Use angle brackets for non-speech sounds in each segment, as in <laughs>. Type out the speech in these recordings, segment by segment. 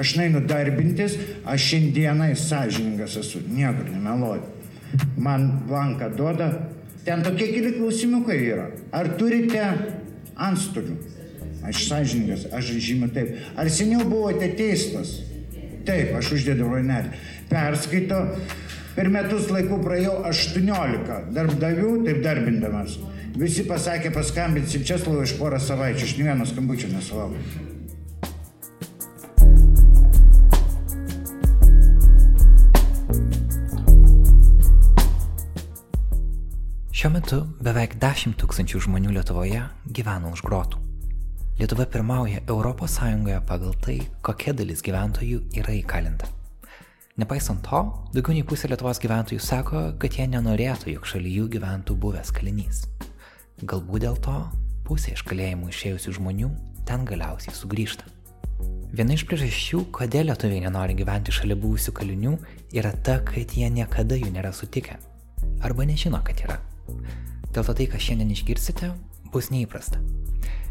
Aš neinu darbintis, aš šiandienai sąžiningas esu, niekur nemeluoju. Man blanką duoda, ten tokie keli klausimukai yra. Ar turite antstolių? Aš sąžininkas, aš žymiu taip. Ar seniau buvote teistas? Taip, aš uždėdavau rainelį. Perskaito, per metus laikų praėjau 18 darbdavių, taip darbindamas. Visi pasakė, paskambinsim Česlovui iš porą savaičių, aš ne vieno skambučio nesulaukiu. Šiuo metu beveik 10 tūkstančių žmonių Lietuvoje gyvena už grotų. Lietuva pirmauja ES pagal tai, kokia dalis gyventojų yra įkalinta. Nepaisant to, daugiau nei pusė Lietuvos gyventojų sako, kad jie nenorėtų, jog šalia jų gyventų buvęs kalinys. Galbūt dėl to pusė iš kalėjimų išėjusių žmonių ten galiausiai sugrįžta. Viena iš priežasčių, kodėl lietuviai nenori gyventi šalia buvusių kalinių, yra ta, kad jie niekada jų nėra sutikę. Arba nežino, kad yra. Dėl to tai, ką šiandien išgirsite, bus neįprasta.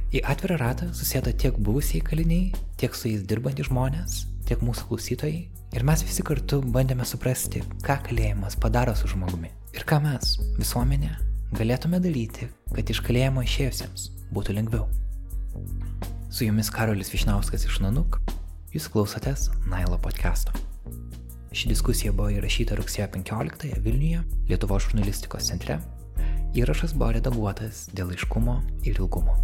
Į atvirą ratą susėdo tiek buvusiai kaliniai, tiek su jais dirbantys žmonės, tiek mūsų klausytojai. Ir mes visi kartu bandėme suprasti, ką kalėjimas padaro su žmogumi. Ir ką mes, visuomenė, galėtume daryti, kad iš kalėjimo išėjusiems būtų lengviau. Su jumis Karolis Višnauskas iš Nanuk, jūs klausotės Nailo podcast'o. Ši diskusija buvo įrašyta rugsėjo 15 Vilniuje, Lietuvos žurnalistikos centre Įrašas buvo redaguotas dėl aiškumo ir ilgumo.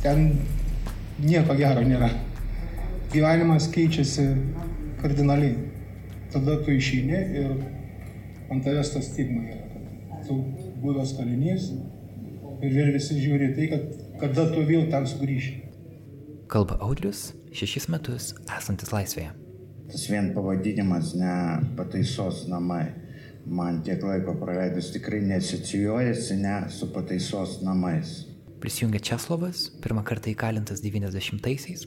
Ten nieko gero nėra. Gyvenimas keičiasi kardinaliai. Tada tu išeini ir ant tavęs tas stigma yra. Tu buvęs kalinys, ir vėl visi žiūri tai, kad kada tu vėl ten sugrįši. Kalba Audrius, šešis metus esantis laisvėje. Tas vien pavadinimas, ne pataisos namai. Man tiek laiko praleidus tikrai nesicijuojasi ne su pataisos namais. Prisijungia Česlovas, pirmą kartą įkalintas 90-aisiais.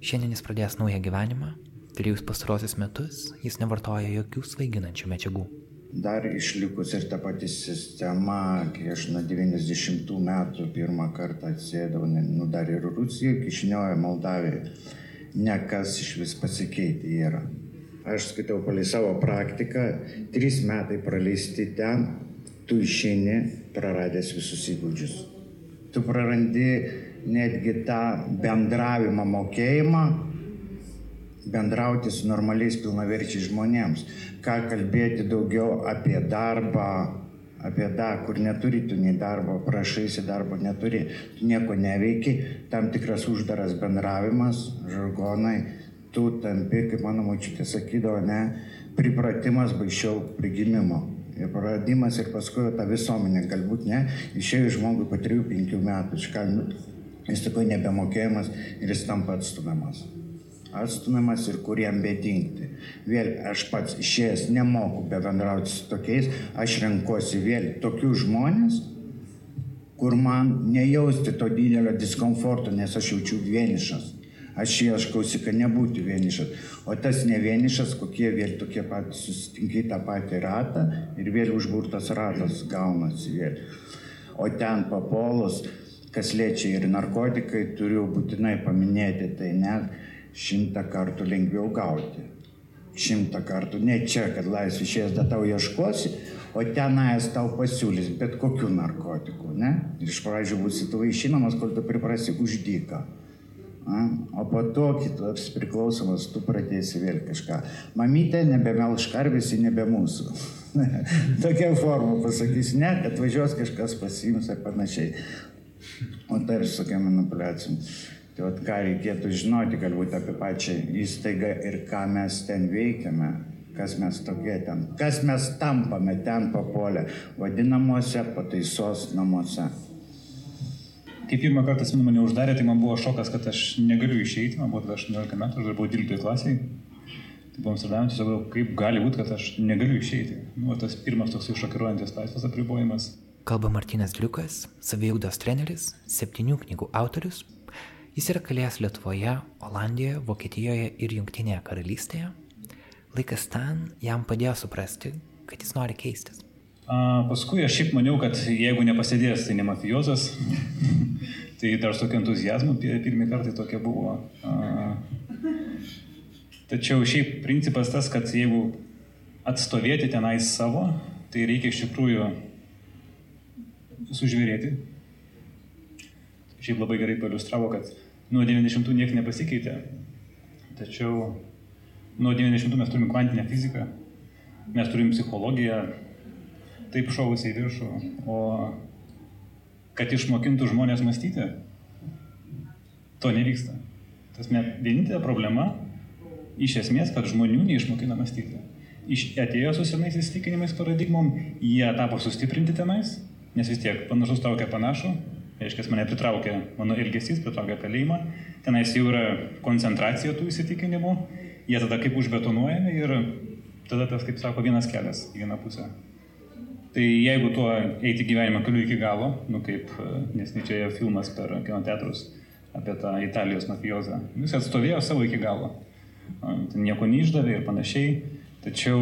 Šiandien jis pradės naują gyvenimą. Trejus pastarosius metus jis nevartoja jokių svaiginančių medžiagų dar išlikus ir ta pati sistema, kai aš nuo 90 metų pirmą kartą atsėdau, nu dar ir Rusijoje, Kišinioje, Moldavijoje, nekas iš vis pasikeitė yra. Aš skaitau palei savo praktiką, trys metai praleisti ten, tu išeini praradęs visus įgūdžius. Tu prarandi netgi tą bendravimą, mokėjimą, bendrauti su normaliais pilnaverčiais žmonėms, ką kalbėti daugiau apie darbą, apie tą, kur neturi tu nei darbo, prašaisi darbo neturi, tu nieko neveiki, tam tikras uždaras bendravimas, žargonai, tu tampi, kaip mano močiutė sakydavo, ne, pripratimas baisiau prigimimo. Ir praradimas ir paskui ta visuomenė, galbūt ne, išėjo žmogui po 3-5 metų, jis tikrai nebemokėjimas ir jis tampa atstumiamas atstumiamas ir kur jam bedingti. Vėl aš pats išėjęs nemoku bebendrauti su tokiais, aš renkuosi vėl tokius žmonės, kur man nejausti to didelio diskomforto, nes aš jaučiu vienišas. Aš ieškausi, kad nebūtų vienišas. O tas ne vienišas, kokie vėl tokie patys susitinkai tą patį ratą ir vėl užburtas ratas gaunasi vėl. O ten papolus, kas liečia ir narkotikai, turiu būtinai paminėti, tai net šimtą kartų lengviau gauti. Šimtą kartų. Ne čia, kad laisvė išėjęs, da tau ieškosi, o tenais tau pasiūlys bet kokių narkotikų, ne? Iš pradžių būsi tu vaišinamas, kol tu priprasi už dyką. A? O po to kitas priklausomas, tu pradėsi vėl kažką. Mamytė nebemelš karvės, nebe mūsų. <laughs> Tokia forma pasakys, ne, kad važiuos kažkas pasiims ar panašiai. O ir su tokia manipulacija. Tai vat, ką reikėtų žinoti galbūt apie pačią įstaigą ir ką mes ten veikiame, kas mes tokie ten, kas mes tampame ten papolę, vadinamuose pataisos namuose. Kai pirmą kartą atsimenu mane uždarė, tai man buvo šokas, kad aš negaliu išeiti, man buvo 18 metų, aš dar buvau 12 klasiai. Tai buvo Amsterdame, tiesiog kaip gali būti, kad aš negaliu išeiti. Nu, tas pirmas toks šokiruojantis laisvės apribojimas. Kalba Martinas Liukas, saviugdos treneris, septynių knygų autorius Jis yra kalėjęs Lietuvoje, Olandijoje, Vokietijoje ir Junktinėje karalystėje. Laikas ten jam padėjo suprasti, kad jis nori keistis. A, paskui aš šiaip maniau, kad jeigu nepasidės, tai ne mafiozas. <laughs> tai dar su tokiu entuzijazmu pirmie kartai tokia buvo. A, tačiau šiaip principas tas, kad jeigu atstovėti tenais savo, tai reikia iš tikrųjų sužvėrėti. Šiaip labai gerai pailustravo, kad nuo 90-ų niekas nepasikeitė. Tačiau nuo 90-ų mes turime kvantinę fiziką, mes turime psichologiją, taip šovusi į viršų, o kad išmokintų žmonės mąstyti, to nevyksta. Tas net vienintelė problema, iš esmės, kad žmonių neišmokina mąstyti. Iš atėjo su senais įsitikinimais paradigmom, jie tapo sustiprinti tenais, nes vis tiek panašus traukia panašų, reiškia, mane pritraukė mano elgesys, pritraukė kalėjimą, tenais jau yra koncentracija tų įsitikinimų, jie tada kaip užbetonuojami ir tada tas, kaip sako, vienas kelias į vieną pusę. Tai jeigu tuo eiti gyvenimą keliu iki galo, nu kaip e, nesničiaja filmas per kino teatrus apie tą Italijos mafiozą, jis atstovėjo savo iki galo. Ten nieko neišdavė ir panašiai. Tačiau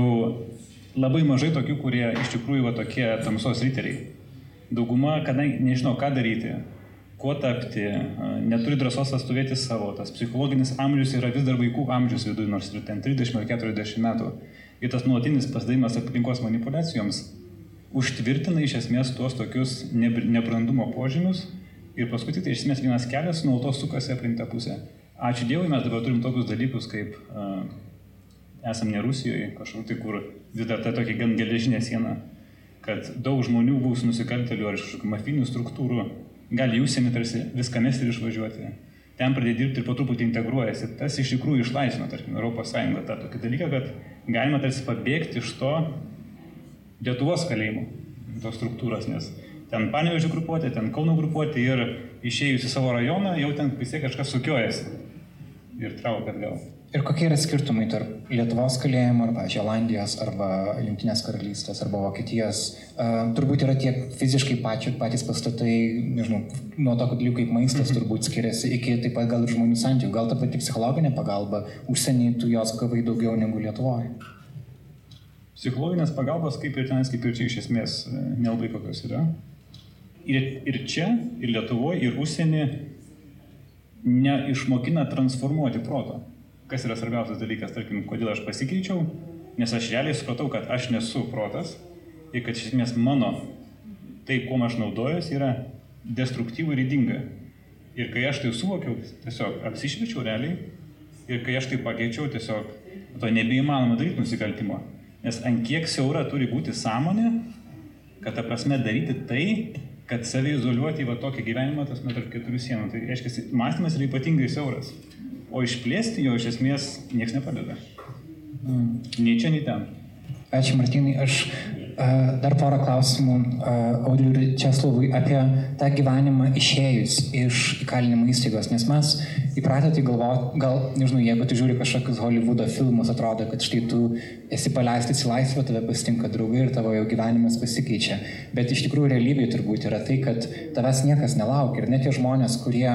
labai mažai tokių, kurie iš tikrųjų va tokie tamsos riteriai. Dauguma, kadangi nežino, ką daryti, kuo tapti, neturi drąsos atstovėti savo, tas psichologinis amžius yra vis dar vaikų amžius viduje, nors ir ten 30 ar 40 metų. Ir tas nuolatinis pasidavimas aplinkos manipulacijoms užtvirtina iš esmės tuos tokius nebrandumo požymius ir paskui tai iš esmės vienas kelias nuolatos sukasi aplink tą pusę. Ačiū Dievui, mes dabar turim tokius dalykus, kaip uh, esam ne Rusijoje, kažkur tai, kur vis dar ta tokia gan geležinė siena, kad daug žmonių bus nusikaltelių ar iš kažkokių mafinių struktūrų gali į užsienį tarsi viską mesti ir išvažiuoti. Ten pradėti dirbti ir po truputį integruojasi. Tas iš tikrųjų išlaisvino, tarkim, Europos Sąjungą tą tokį dalyką, kad galima tarsi pabėgti iš to Lietuvos kalėjimų, tos struktūros, nes ten Panevežio grupuotė, ten Kauno grupuotė ir išėjus į savo rajoną jau ten vis tiek kažkas sukiojasi ir traukia atgal. Ir kokie yra skirtumai tarp Lietuvos kalėjimo, arba Želandijos, arba Junktinės karalystės, arba Vokietijos? Uh, turbūt yra tiek fiziškai pačių, patys pastatai, nežinau, nuo to, kad kaip maistas mhm. turbūt skiriasi, iki taip pat gal ir žmonių santykių, gal ta pati psichologinė pagalba, užsienį tu jos gavai daugiau negu Lietuvoje. Psichologinės pagalbos kaip ir tenais, kaip ir čia iš esmės e, nelabai kokios yra. Ir, ir čia, ir Lietuvoje, ir užsienį neišmokina transformuoti proto. Kas yra svarbiausias dalykas, tarkim, kodėl aš pasikeičiau, nes aš realiai supratau, kad aš nesu protas ir kad iš esmės mano tai, kuo aš naudojuosi, yra destruktyvų ir įdinga. Ir kai aš tai suvokiau, tiesiog apsišviečiau realiai ir kai aš tai pakeičiau, tiesiog to nebeįmanoma daryti nusikaltimo. Nes ant kiek siaura turi būti sąmonė, kad ta prasme daryti tai, kad save izoliuoti į va tokį gyvenimą, tas tarp keturių sienų. Tai reiškia, mąstymas yra ypatingai siauras. O išplėsti jo iš esmės niekas nepadeda. Mm. Nei čia, nei ten. Ačiū Martinai. Aš Dar porą klausimų Audriui ir Česlovui apie tą gyvenimą išėjus iš įkalinimo įstaigos, nes mes įpratę tai galvoti, gal, nežinau, jeigu tu žiūri kažkokius Hollywoodo filmus, atrodo, kad štai tu esi paleistas į laisvę, tave pasitinka draugai ir tavo jau gyvenimas pasikeičia. Bet iš tikrųjų realybėje turbūt yra tai, kad tavęs niekas nelaukia ir net tie žmonės, kurie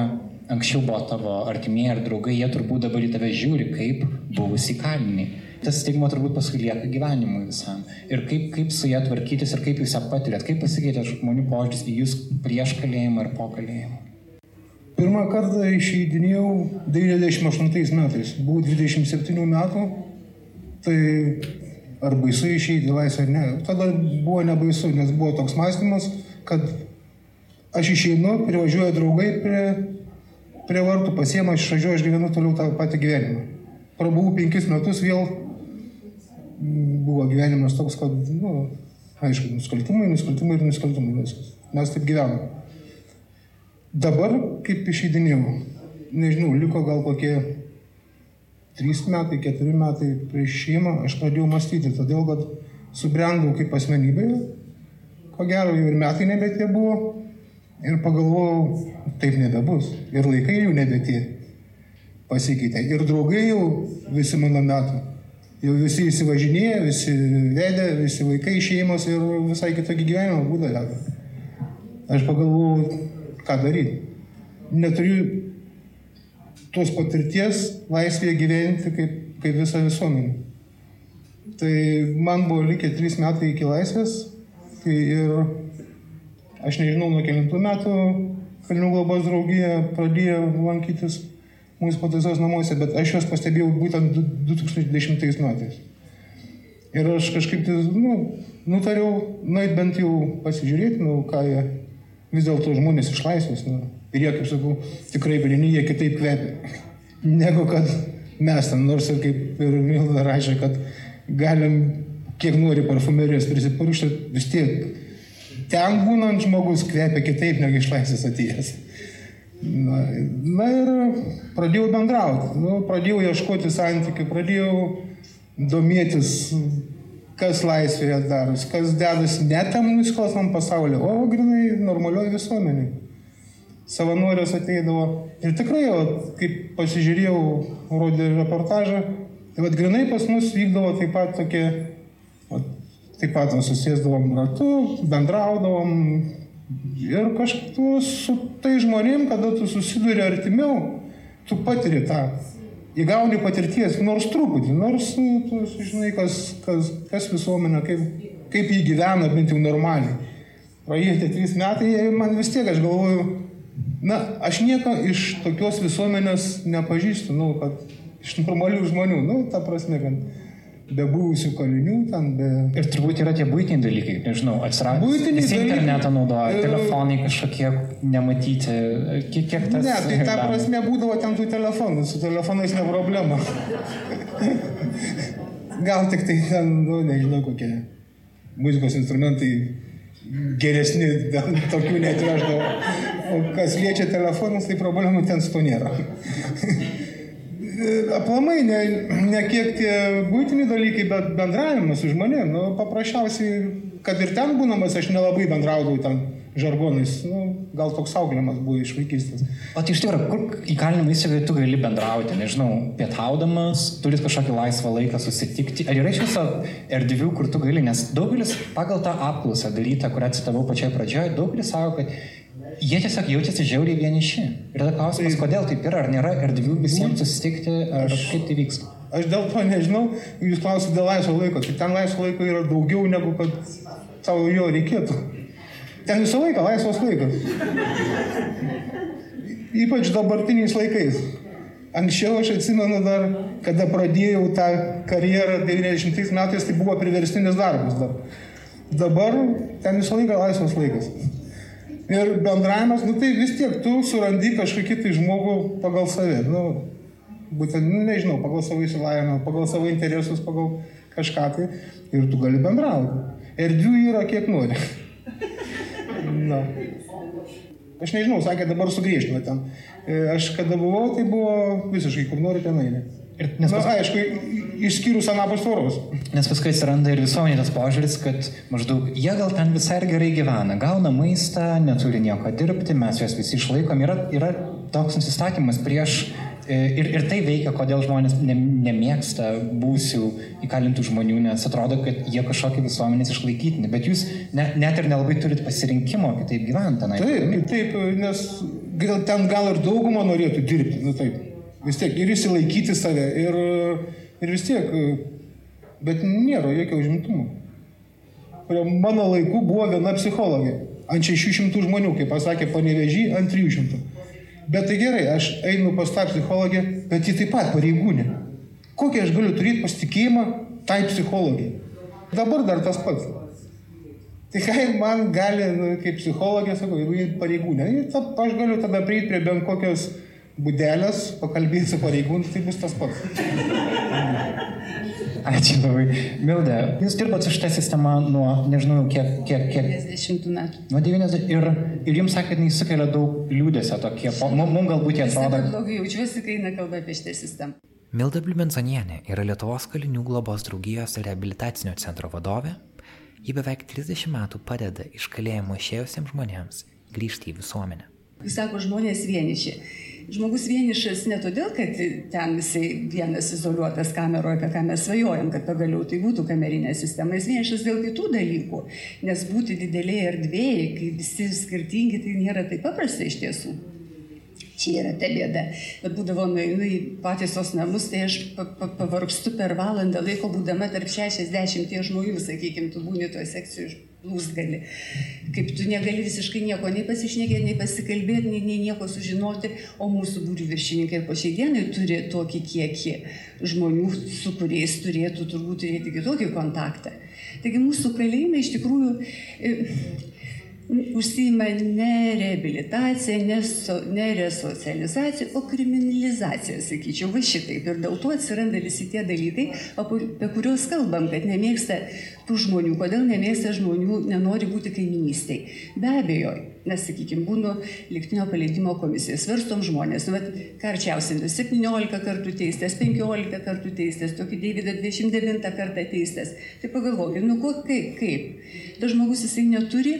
anksčiau buvo tavo artimieji ar draugai, jie turbūt dabar į tave žiūri kaip buvusi kalinį tas stigma turbūt paskui lieka gyvenimui visam. Ir kaip, kaip su ją tvarkytis ir kaip jūs ją patirėt, kaip pasikeitė žmonių požiūris į jūs prieš kalėjimą ir po kalėjimo. Pirmą kartą išeidinėjau 98 metais, buvau 27 metų, tai ar baisu išeiti į laisvę, ne. Tada buvo nebaisu, nes buvo toks mąstymas, kad aš išeinu, privažiuoja draugai prie, prie vartų, pasiema, aš išvažiuoju, aš gyvenu toliau tą patį gyvenimą. Prabuvau penkis metus, vėl buvo gyvenimas toks, kad, na, nu, aišku, nusikaltimai, nusikaltimai ir nusikaltimai viskas. Mes taip gyvename. Dabar, kaip išeidinėjau, nežinau, liko gal kokie trys metai, keturi metai prieš šeimą, aš pradėjau mąstyti, todėl kad subrendau kaip asmenybė, ko gero jau ir metai nebe tie buvo, ir pagalvojau, taip nebebus, ir laikai jau nebe tie pasikeitė, ir draugai jau visi mano metų jau visi įsivažinėję, visi vedė, visi vaikai šeimos ir visai kitokį gyvenimą būdą veda. Aš pagalvojau, ką daryti. Neturiu tos patirties laisvėje gyventi kaip, kaip visą visuomenę. Tai man buvo likę trys metai iki laisvės tai ir aš nežinau, nuo kelintų metų Kalnių globos draugija pradėjo lankytis mūsų pataisos namuose, bet aš juos pastebėjau būtent 2010 metais. Ir aš kažkaip tai, nu, nutariau, nueit bent jau pasižiūrėti, nu, ką jie vis dėlto žmonės iš laisvės. Nu, ir jie, kaip sakau, tikrai vilini, jie kitaip kvepia, <laughs> negu kad mes ten, nors ir kaip ir Milda rašė, kad galim kiek nori parfumerijos prisipurkšti, vis tiek ten būnant žmogus kvepia kitaip negu iš laisvės atėjęs. Na, na ir pradėjau bendrauti, nu, pradėjau ieškoti santykių, pradėjau domėtis, kas laisvėje darosi, kas dedasi ne tam nusikalstam pasauliu, o grinai normalioje visuomenėje. Savanorius ateidavo ir tikrai, o, kaip pasižiūrėjau, rodė reportažą, tai vad grinai pas mus vykdavo taip pat tokie Taip pat susėsdavom ratu, bendraudavom ir kažkaip su tai žmonėm, kada tu susiduri artimiau, tu patiri tą, įgauni patirties, nors truputį, nors tu žinai, kas, kas, kas visuomenė, kaip, kaip jį gyvena, bent jau normaliai. Praėjo tie trys metai, man vis tiek aš galvoju, na, aš nieko iš tokios visuomenės nepažįstu, nu, kad iš normalių žmonių, nu, ta prasme, kad be buvusių kalinių ten, be... Ir turbūt yra tie būtiniai dalykai, nežinau, atsirado. Būtiniai dalykai. internetą naudoja, Ir- telefonai kažkokie nematyti, kiek, kiek tas... Ne, tai ta prasme būdavo ten tų telefonų, su telefonais ne problema. Gal tik tai ten, nu, nežinau, kokie muzikos instrumentai geresni, tokių netveždavo. O kas liečia telefonus, tai problemų ten su to nėra. Aplamai, ne, ne kiek tie būtini dalykai, bet bendravimas su žmonėm. Nu, paprasčiausiai, kad ir ten būnamas, aš nelabai bendraudavau ten žargonais. Nu, gal toks auklėjimas buvo iš vaikystės. O tai iš tikrųjų, kur įkalinimo įstaigoje tu gali bendrauti, nežinau, pietaudamas, turi kažkokį laisvą laiką susitikti. Ar yra iš viso erdvių, kur tu gali, nes daugelis pagal tą apklausą darytą, kurią citavau pačioje pradžioje, daugelis sako, kad jie tiesiog jaučiasi žiauriai vieniši. Ir tada klausimas, kodėl taip yra, ar nėra erdvių visiems susitikti, ar kaip tai vyksta. Aš dėl to nežinau, jūs klausite dėl laisvo laiko. Tai ten laisvo laiko yra daugiau negu kad tau jo reikėtų. Ten visą laiką laisvas laikas. Ypač dabartiniais laikais. Anksčiau aš atsimenu dar, kada pradėjau tą karjerą 90 metais, tai buvo priverstinis darbas dar. Dabar ten visą laiką laisvas laikas. Ir bendravimas, nu tai vis tiek tu surandi kažkokį tai žmogų pagal save. Nu, būtent, nu, nežinau, pagal savo įsilavinimą, pagal savo interesus, pagal kažką tai. Ir tu gali bendrauti. Erdvių yra kiek nori. <laughs> Na. Aš nežinau, sakė, dabar sugriežtino ten. E, Aš kada buvau, tai buvo visiškai kur nori ten eini. Ir nes Na, paskui- aišku, išskyrus anapus tvoros. Nes paskui atsiranda ir visuomenės požiūris, kad maždaug jie gal ten visai ir gerai gyvena, gauna maistą, neturi nieko dirbti, mes juos visi išlaikom. Yra, yra toks nusistatymas prieš e, ir, ir tai veikia, kodėl žmonės ne, nemėgsta būsių įkalintų žmonių, nes atrodo, kad jie kažkokį visuomenės išlaikytini. Bet jūs ne, net ir nelabai turit pasirinkimo kitaip gyventi. tenai. Taip, taip, nes gal, ten gal ir dauguma norėtų dirbti, nu taip. Vis tiek ir įsilaikyti save, ir, ir vis tiek, bet nėra jokio užimtumo. Mano laikų buvo viena psichologė, ant 600 žmonių, kaip pasakė panevežį, ant 300. Bet tai gerai, aš einu pas tą psichologę, bet ji taip pat pareigūnė. Kokį aš galiu turėti pasitikėjimą tai psichologijai? Dabar dar tas pats. Tai ką man gali, nu, kaip psichologė, sakau, jeigu jie pareigūnė, aš galiu tada prieiti prie bent kokios būdelės, pakalbėti su pareigūnu, tai bus tas pats. Ačiū labai. Milda, jūs dirbate su šitą sistemą nuo, nežinau, kiek, kiek, kiek 50 metų. Nuo 90 ir, ir jums sakė, kad jis sukelia daug liūdėsio tokie. Mums mum galbūt jie atrodo. blogai jaučiuosi, kai eina kalba apie šitą sistemą. Milda Bliumenzonienė yra Lietuvos kalinių globos draugijos reabilitacinio centro vadovė. Ji beveik 30 metų padeda iš kalėjimo išėjusiems žmonėms grįžti į visuomenę. Jūs sako, žmonės vieniši. Žmogus vienišas ne todėl, kad ten jisai vienas izoliuotas kameroje, apie ką mes svajojam, kad pagaliau tai būtų kamerinė sistema. Jis vienišas dėl kitų dalykų. Nes būti didelėje erdvėje, kai visi skirtingi, tai nėra taip paprasta iš tiesų. Čia yra ta bėda. Bet būdavo nueinu į pataisos namus, tai aš pa, pa, pavargstu per valandą laiko, būdama tarp 60 žmonių, sakykime, tu būni toje sekcijoje plūsgali. Kaip tu negali visiškai nieko nei pasišnekėti, nei pasikalbėti, nei, nei nieko sužinoti, o mūsų būrių viršininkai ir po šiai dienai turi tokį kiekį žmonių, su kuriais turėtų turbūt turėti kitokį kontaktą. Taigi mūsų kalėjimai iš tikrųjų užsima ne reabilitacija, ne, so, ne resocializacija, o kriminalizacija, sakyčiau, va šitaip. Ir dėl to atsiranda visi tie dalykai, apie kuriuos kalbam, kad nemėgsta tų žmonių, kodėl nemėgsta žmonių, nenori būti kaiminystėj. Be abejo, nes, sakykime, būnu liktinio paleidimo komisija, svarstom žmonės, nu, karčiausiai 17 kartų teistas, 15 kartų teistas, tokį Davidą 29 kartą teistas. Tai pagalvokit, nu ko, kaip, kaip. Tas žmogus jisai neturi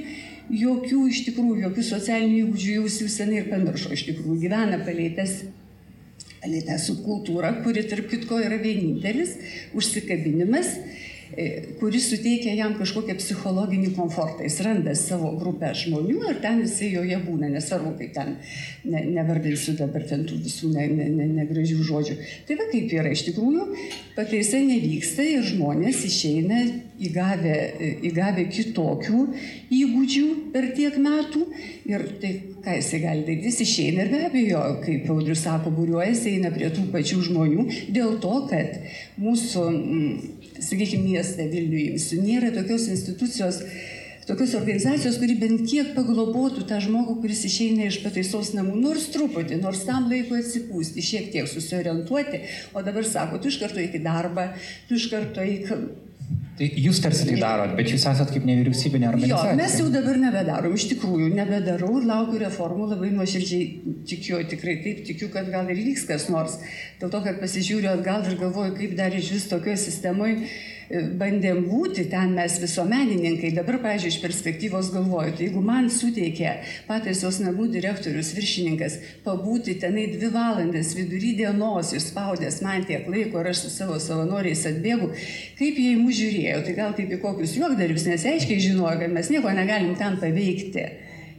jokių iš tikrųjų, jokių socialinių įgūdžių jau jau senai ir pamiršo, iš tikrųjų gyvena palėtės, palėtę subkultūrą, kuri tarp kitko yra vienintelis užsikabinimas E, kuris suteikia jam kažkokią psichologinį komfortą. Jis randa savo grupę žmonių ir ten jisai joje būna, nesvarbu, kaip ten, ne, nevardinsiu dabar ten tų visų negražių ne, ne, ne žodžių. Tai va kaip yra, iš tikrųjų, pataisa nevyksta ir žmonės išeina įgavę, įgavę kitokių įgūdžių per tiek metų. Ir tai ką jisai gali daryti, jis išeina ir be abejo, kaip Audrius sako, būriuojasi, eina prie tų pačių žmonių dėl to, kad mūsų mm, sakykime, mieste Vilniuje nėra tokios institucijos, tokios organizacijos, kuri bent kiek paglobotų tą žmogų, kuris išeina iš pataisos namų, nors truputį, nors tam laiko atsipūsti, šiek tiek susiorientuoti, o dabar sako, tu iš karto eik į darbą, tu iš karto eik Tai jūs tarsi tai darot, bet jūs esat kaip nevyriausybinė organizacija. Jo, mes jau dabar nebedarom, iš tikrųjų nebedarau ir laukiu reformų, labai nuoširdžiai tikiu, tikrai taip tikiu, kad gal ir vyks kas nors. Dėl to, kad pasižiūriu atgal ir galvoju, kaip dar iš vis tokioje sistemoje bandėm būti ten mes visuomenininkai. Dabar, pažiūrėjau, iš perspektyvos galvoju, tai jeigu man suteikė pataisos namų direktorius, viršininkas, pabūti tenai dvi valandas vidury dienos, išspaudęs man tiek laiko ir aš su savo savanoriais atbėgu, kaip jie į mus žiūrėjo, tai gal kaip į kokius juokdarius, nes aiškiai žinojo, kad mes nieko negalim ten paveikti.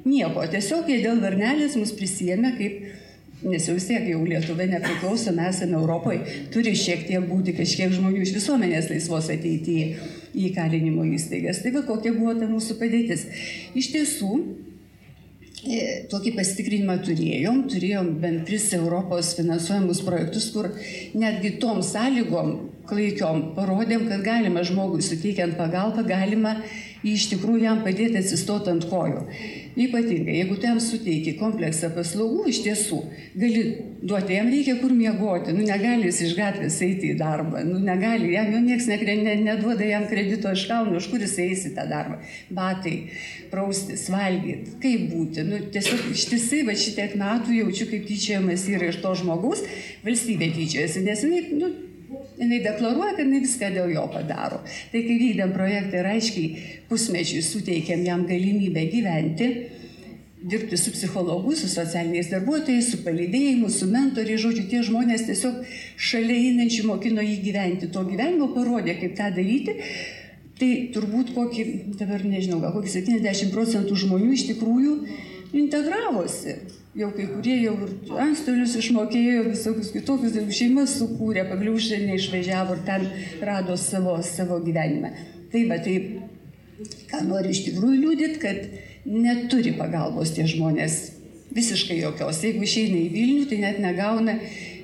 Nieko, tiesiog jie dėl varnelės mus prisėmė kaip nes jau vis tiek jau Lietuva nepriklausom, esame Europoje, turi šiek tiek būti kažkiek žmonių iš visuomenės laisvos ateiti į kalinimo įstaigas. Tai va kokia buvo ta mūsų padėtis. Iš tiesų, e, Tokį pasitikrinimą turėjom, turėjom bent tris Europos finansuojamus projektus, kur netgi tom sąlygom klaikiom parodėm, kad galima žmogui suteikiant pagalbą, galima iš tikrųjų jam padėti atsistoti ant kojų. Ypatingai, jeigu ten suteiki kompleksą paslaugų, iš tiesų, gali duoti, jam reikia kur miegoti, nu negali jis iš gatvės eiti į darbą, nu negali, jam jau niekas ne, ne, neduoda jam kredito iš kalno, iš kur jis eis į tą darbą. Batai, praustis, valgyti, kaip būti. Nu, tiesiog ištisai, va šitiek metų jaučiu, kaip tyčiajamas yra iš to žmogaus, valstybė tyčiajasi, nes jinai, nu, jinai deklaruoja, kad jinai viską dėl jo padaro. Tai kai vykdėm projektą ir aiškiai pusmečiui suteikėm jam galimybę gyventi, dirbti su psichologu, su socialiniais darbuotojais, su palydėjimu, su mentoriai, žodžiu, tie žmonės tiesiog šalia einančių mokino jį gyventi. To gyvenimo parodė, kaip tą daryti. Tai turbūt kokį, dabar nežinau, gal kokį 70 procentų žmonių iš tikrųjų integravosi jau kai kurie jau ir antstolius išmokėjo, visokius kitokius dalykus, šeimas sukūrė, pagaliau užsienį išvažiavo ir ten rado savo, savo gyvenimą. Taip, bet tai, ką noriu iš tikrųjų liūdėti, kad neturi pagalbos tie žmonės. Visiškai jokios. Jeigu išeina į Vilnių, tai net negauna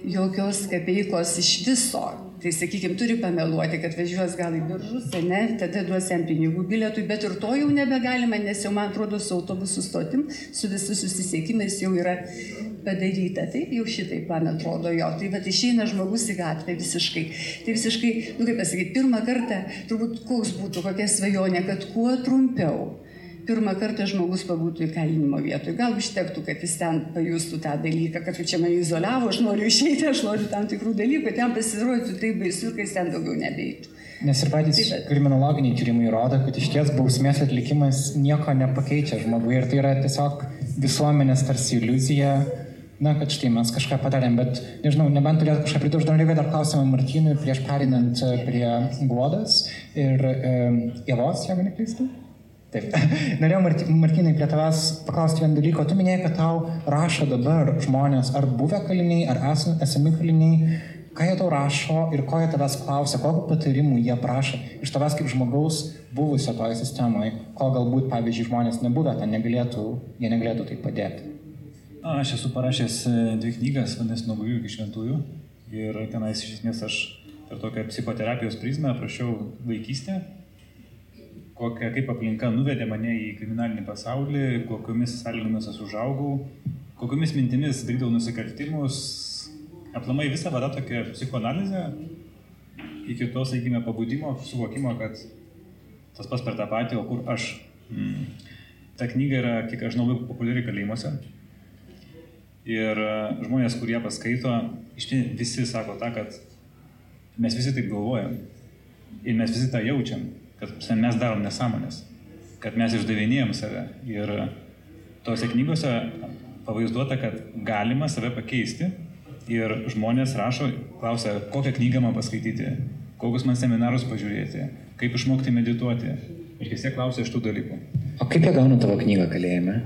jokios kapeikos iš viso. Tai sakykime, turi pameluoti, kad važiuos gal į biržus, ne, tada duos jam pinigų bilietui, bet ir to jau nebegalima, nes jau man atrodo su autobusų stotim, su visų susisiekimais jau yra padaryta. Taip jau šitaip, man atrodo, jo. Tai va, išeina žmogus į gatvę visiškai. Tai visiškai, nu kaip pasakyti, pirmą kartą turbūt koks būtų, kokia svajonė, kad kuo trumpiau pirmą kartą žmogus pabūtų įkalinimo vietoje. Gal užtektų, kad jis ten pajustų tą dalyką, kad čia mane izoliavo, aš noriu išeiti, aš noriu tam tikrų dalykų, ten pasirodytų taip baisu, kai jis ten daugiau nebeitų. Nes ir patys taip, kriminologiniai tyrimai rodo, kad iš ties bausmės atlikimas nieko nepakeičia žmogui ir tai yra tiesiog visuomenės tarsi iliuzija, na, kad štai mes kažką padarėm, bet nežinau, nebent turėtų kažką pridurti, dar reikia dar klausimą Martynui prieš perinant prie Guodas ir e, Ievos, jeigu neklystu. Taip. Norėjau, Martinai, prie tavęs paklausti vieną dalyką. Tu minėjai, kad tau rašo dabar žmonės, ar buvę kaliniai, ar esami kaliniai, ką jie tau rašo ir ko jie tavęs klausia, kokiu patarimu jie prašo iš tavęs kaip žmogaus buvusio toje sistemoje, ko galbūt, pavyzdžiui, žmonės nebuvę ten negalėtų, jie negalėtų tai padėti. A, aš esu parašęs e, dvi knygas, vadinasi, nuo bujų iki šventųjų. Ir tenais iš esmės aš per tokią psichoterapijos prizmę aprašiau vaikystę, kokia, kaip aplinka nuvedė mane į kriminalinį pasaulį, kokiomis sąlygomis aš užaugau, kokiomis mintimis darydavau nusikaltimus, aplamai visą vadą tokią psichoanalizę, iki to, sakykime, pabudimo, suvokimo, kad tas pas per tą patį, o kur aš. Mm. Ta knyga yra, kiek aš žinau, labai populiari kalėjimuose. Ir e, žmonės, kurie paskaito, iš tiesų visi sako tą, kad mes visi taip galvojam. Ir mes visi tą jaučiam kad mes darom nesąmonės, kad mes išdavinėjom save. Ir tose knygose pavaizduota, kad galima save pakeisti ir žmonės rašo, klausia, kokią knygą man paskaityti, kokius man seminarus pažiūrėti, kaip išmokti medituoti. Ir vis tiek klausia iš tų dalykų. O kaip jie gauna tavo knygą kalėjime?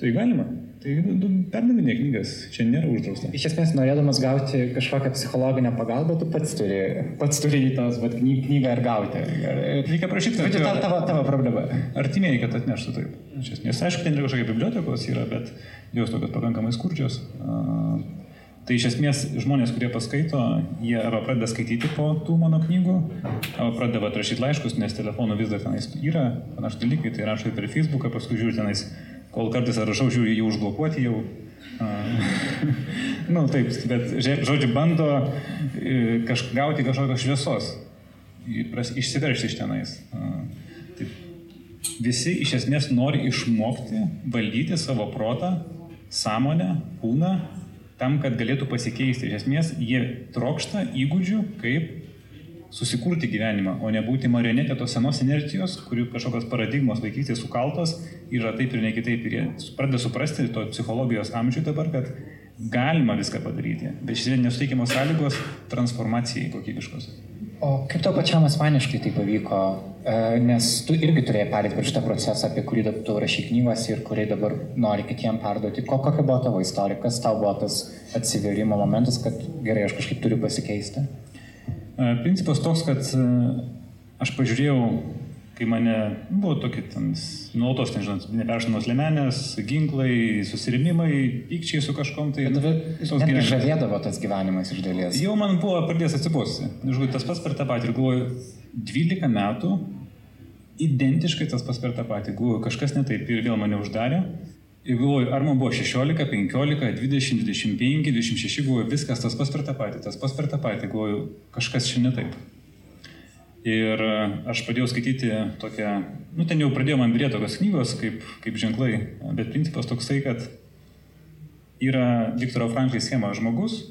Tai galima. Tai perdavinė knygas, čia nėra uždrausta. Iš esmės, norėdamas gauti kažkokią psichologinę pagalbą, tu pats turi, pats turi į tos vat, knygą ir gauti. Reikia prašyti, kad... Tai tavo, tavo problema. Artimieji, kad atneštų taip. Iš esmės, aišku, ten yra kažkokia bibliotekos yra, bet jos tokios pakankamai skurdžios. Tai iš esmės žmonės, kurie paskaito, jie arba pradeda skaityti po tų mano knygų, arba pradeda rašyti laiškus, nes telefonų vis dar tenais yra, panašus dalykai, tai rašo ir per Facebooką, paskui žiūri tenais kol kartais rašau, žiūriu, jau užblokuoti jau. Na, <laughs> nu, taip, bet, žodžiu, bando e, kaž, gauti kažkokios šviesos, išsiveršti iš tenais. Taip, visi iš esmės nori išmokti valdyti savo protą, sąmonę, kūną, tam, kad galėtų pasikeisti. Iš esmės, jie trokšta įgūdžių, kaip susikurti gyvenimą, o ne būti marionetė tos senos inercijos, kurių kažkokios paradigmos vaikystės sukaltos yra taip ir ne kitaip. Ir jie pradeda suprasti to psichologijos amžių dabar, kad galima viską padaryti, bet šiandien nesuteikiamos sąlygos transformacijai kokybiškos. O kaip tau pačiam asmeniškai tai pavyko, e, nes tu irgi turėjai perėti per šitą procesą, apie kurį tu rašy knygos ir kurį dabar nori kitiem perduoti. Ko, kokia buvo tavo istorija, kas tau buvo tas atsiverimo momentas, kad gerai, aš kažkaip turiu pasikeisti? E, principas toks, kad e, aš pažiūrėjau, kai mane buvo tokie nuolatos, nežinau, neperšinamos lemenės, ginklai, susirėmimai, pykčiai su kažkom. Tai net žavėdavo tas gyvenimas iš dalies. Jau man buvo pradėjęs atsibosti. Žinau, tas pats per tą patį ir galvoju, 12 metų, identiškai tas pats per tą patį. Galvoju, kažkas netaip ir vėl mane uždarė. Ir galvoju, ar man buvo 16, 15, 20, 25, 26, galvoju, viskas tas pas per tą patį, tas pas per tą patį, galvoju, kažkas čia ne taip. Ir e, aš pradėjau skaityti tokią, nu ten jau pradėjo man birėti tokios knygos kaip, kaip ženklai, bet principas toksai, kad yra Viktoro Franklai schema žmogus,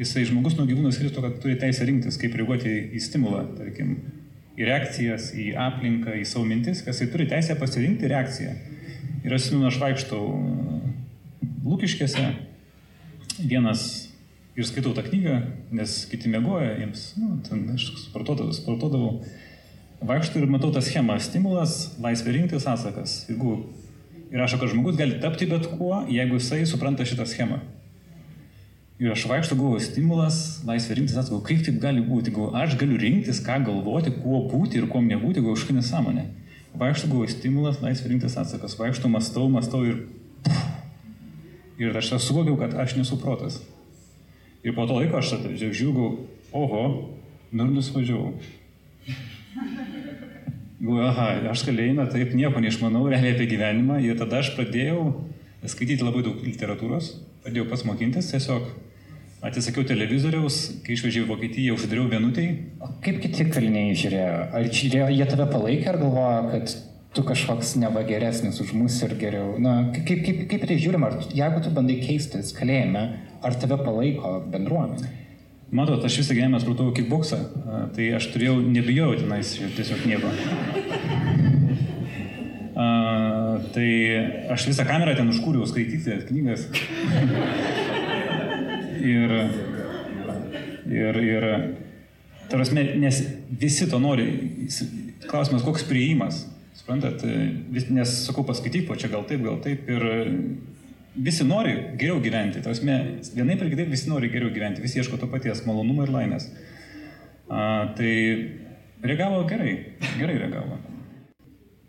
jisai žmogus nuo gyvūnų skiriasi to, kad turi teisę rinktis, kaip reaguoti į stimulą, tarkim, į reakcijas, į aplinką, į savo mintis, kas jisai turi teisę pasirinkti reakciją. Ir atsimenu, aš vaikštau Lūkiškėse, vienas ir skaitau tą knygą, nes kiti mėgoja, jiems, nu, ten aš sportuodavau, sportuodavau. Vaikštų ir matau tą schemą - stimulas, laisvė rinktis, atsakas. Jeigu ir rašo, kad žmogus gali tapti bet kuo, jeigu jisai supranta šitą schemą. Ir aš vaikštų, galvoju, stimulas, laisvė rinktis, atsakau, kaip taip gali būti, galvoju, aš galiu rinktis, ką galvoti, kuo būti ir kuo nebūti, galvoju, kažkokia nesąmonė. Vaikštų buvo stimulas, laisvė rinktis atsakas. Vaikštų, mastau, mastau ir... Ir aš suvokiau, kad aš nesu protas. Ir po to laiko aš žiūrėjau, oho, nu ir nusvažiavau. Galvoju, aha, aš kalėjime taip nieko neišmanau realiai apie gyvenimą ir tada aš pradėjau skaityti labai daug literatūros, pradėjau pats mokintis, tiesiog Atsisakiau televizoriaus, kai išvažiavau į Vokietiją, užsidariau vienutėj. O kaip kiti kaliniai žiūrėjo? Ar žiūrėjo, jie tave palaikė ar galvojo, kad tu kažkoks neva geresnis už mus ir geriau? Na, kaip, kaip, kaip tai žiūrima, ar jeigu tu bandai keistis kalėjime, ar tave palaiko bendruomenė? Matot, aš visą gyvenimą supratau kickboksą, tai aš turėjau, nebijojau tenais tiesiog nieko. Uh, tai aš visą kamerą ten užkūriau skaityti knygas. Ir, ir, ir tarasme, nes visi to nori. Klausimas, koks prieimas. Suprantat, nes sakau, paskaityk, o čia gal taip, gal taip. Ir visi nori geriau gyventi. Tausme, vienaip ir kitaip visi nori geriau gyventi, visi ieško to paties malonumo ir laimės. A, tai reagavo gerai, gerai reagavo.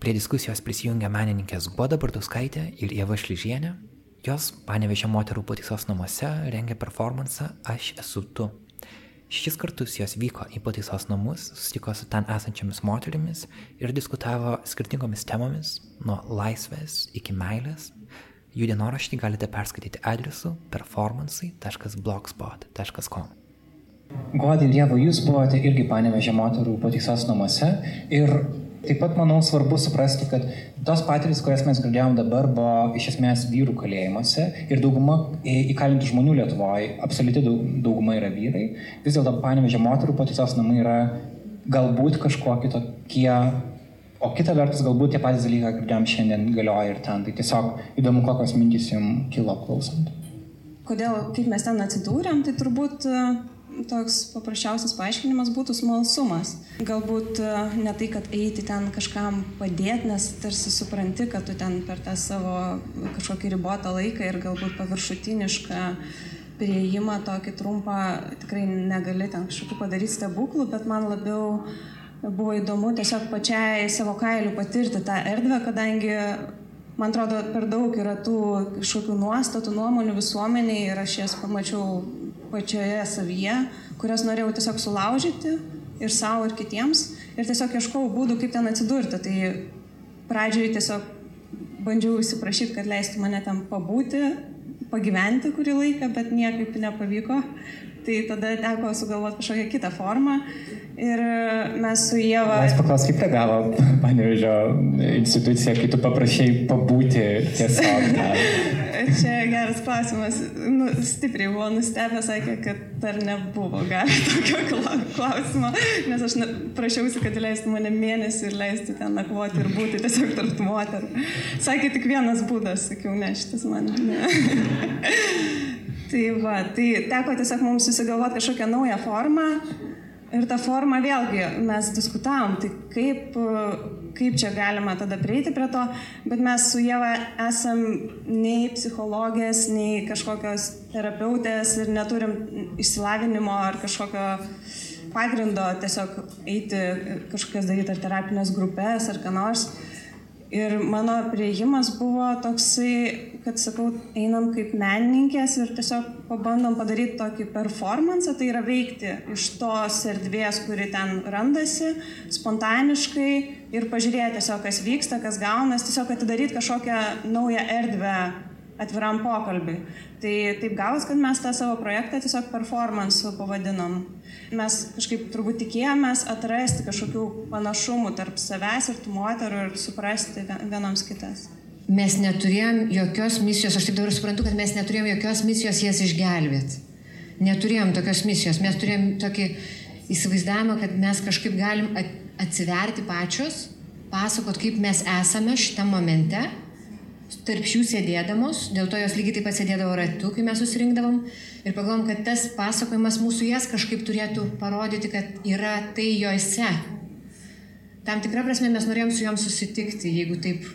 Prie diskusijos prisijungia menininkės Goda Bartuskaitė ir Ieva Šlyžienė. Jos panevežė moterų pataisos namuose rengia performansą Aš esu tu. Šis kartus jos vyko į pataisos namus, susitiko su ten esančiamis moterimis ir diskutavo skirtingomis temomis, nuo laisvės iki meilės. Jų dienoraštį galite perskaityti adresu performansai.blogspot.com. Godė Dievo, jūs buvote irgi panevežė moterų pataisos namuose ir taip pat, manau, svarbu suprasti, kad tos patirtis, kurias mes girdėjom dabar, buvo iš esmės vyrų kalėjimuose ir dauguma įkalintų žmonių Lietuvoje, absoliuti dauguma yra vyrai. Vis dėlto panevežė moterų pataisos namai yra galbūt kažkokie tokie O kita vertus, galbūt tie patys dalykai, girdėjom šiandien, galioja ir ten. Tai tiesiog įdomu, kokios mintys jums kilo klausant. Kodėl, kaip mes ten atsidūrėm, tai turbūt e, toks paprasčiausias paaiškinimas būtų smalsumas. Galbūt e, ne tai, kad eiti ten kažkam padėti, nes tarsi supranti, kad tu ten per tą savo kažkokį ribotą laiką ir galbūt paviršutinišką prieimą tokį trumpą tikrai negali ten kažkokių padaryti stebuklų, bet man labiau buvo įdomu tiesiog pačiai savo kailiu patirti tą erdvę, kadangi, man atrodo, per daug yra tų kažkokių nuostatų, nuomonių visuomeniai ir aš jas pamačiau pačioje savyje, kurias norėjau tiesiog sulaužyti ir savo, ir kitiems. Ir tiesiog ieškau būdų, kaip ten atsidurti. Tai pradžioj tiesiog bandžiau įsiprašyti, kad leistų mane ten pabūti, pagyventi kurį laiką, bet niekaip nepavyko. Tai tada teko sugalvoti kažkokią kitą formą. Ir mes su Jėva. Mes paklaus, kaip reagavo <laughs> panevežio institucija, kai tu paprašai pabūti tiesiog. <laughs> Čia geras klausimas. Nu, stipriai buvo nustebę, sakė, kad dar nebuvo gavę <laughs> tokio klausimo, nes aš prašiausi, kad leistų mane mėnesį ir leistų ten nakvoti ir būti tiesiog tarp moterų. Sakė tik vienas būdas, sakiau, ne šitas man. Ne. Tai va, tai teko tiesiog mums susigalvoti kažkokią naują formą Ir tą formą vėlgi mes diskutavom, tai kaip, kaip čia galima tada prieiti prie to, bet mes su Jėva esam nei psichologės, nei kažkokios terapeutės ir neturim išsilavinimo ar kažkokio pagrindo tiesiog eiti kažkokias daryti ar terapinės grupės ar ką nors. Ir mano prieimas buvo toksai, kad sakau, einam kaip menininkės ir tiesiog pabandom padaryti tokį performance, tai yra veikti iš tos erdvės, kuri ten randasi, spontaniškai ir pažiūrėti tiesiog, kas vyksta, kas gaunas, tiesiog atidaryti kažkokią naują erdvę atviram pokalbiui. Tai taip gavos, kad mes tą savo projektą tiesiog performance pavadinom mes kažkaip turbūt tikėjomės atrasti kažkokių panašumų tarp savęs ir tų moterų ir suprasti vienoms kitas. Mes neturėjom jokios misijos, aš taip dabar suprantu, kad mes neturėjom jokios misijos jas išgelbėti. Neturėjom tokios misijos, mes turėjom tokį įsivaizdavimą, kad mes kažkaip galim atsiverti pačios, pasakot, kaip mes esame šitame momente tarp šių sėdėdamos, dėl to jos lygiai taip pat sėdėdavo ratu, kai mes susirinkdavom ir pagalvom, kad tas pasakojimas mūsų jas kažkaip turėtų parodyti, kad yra tai jose. Tam tikrą prasme mes norėjom su juom susitikti, jeigu taip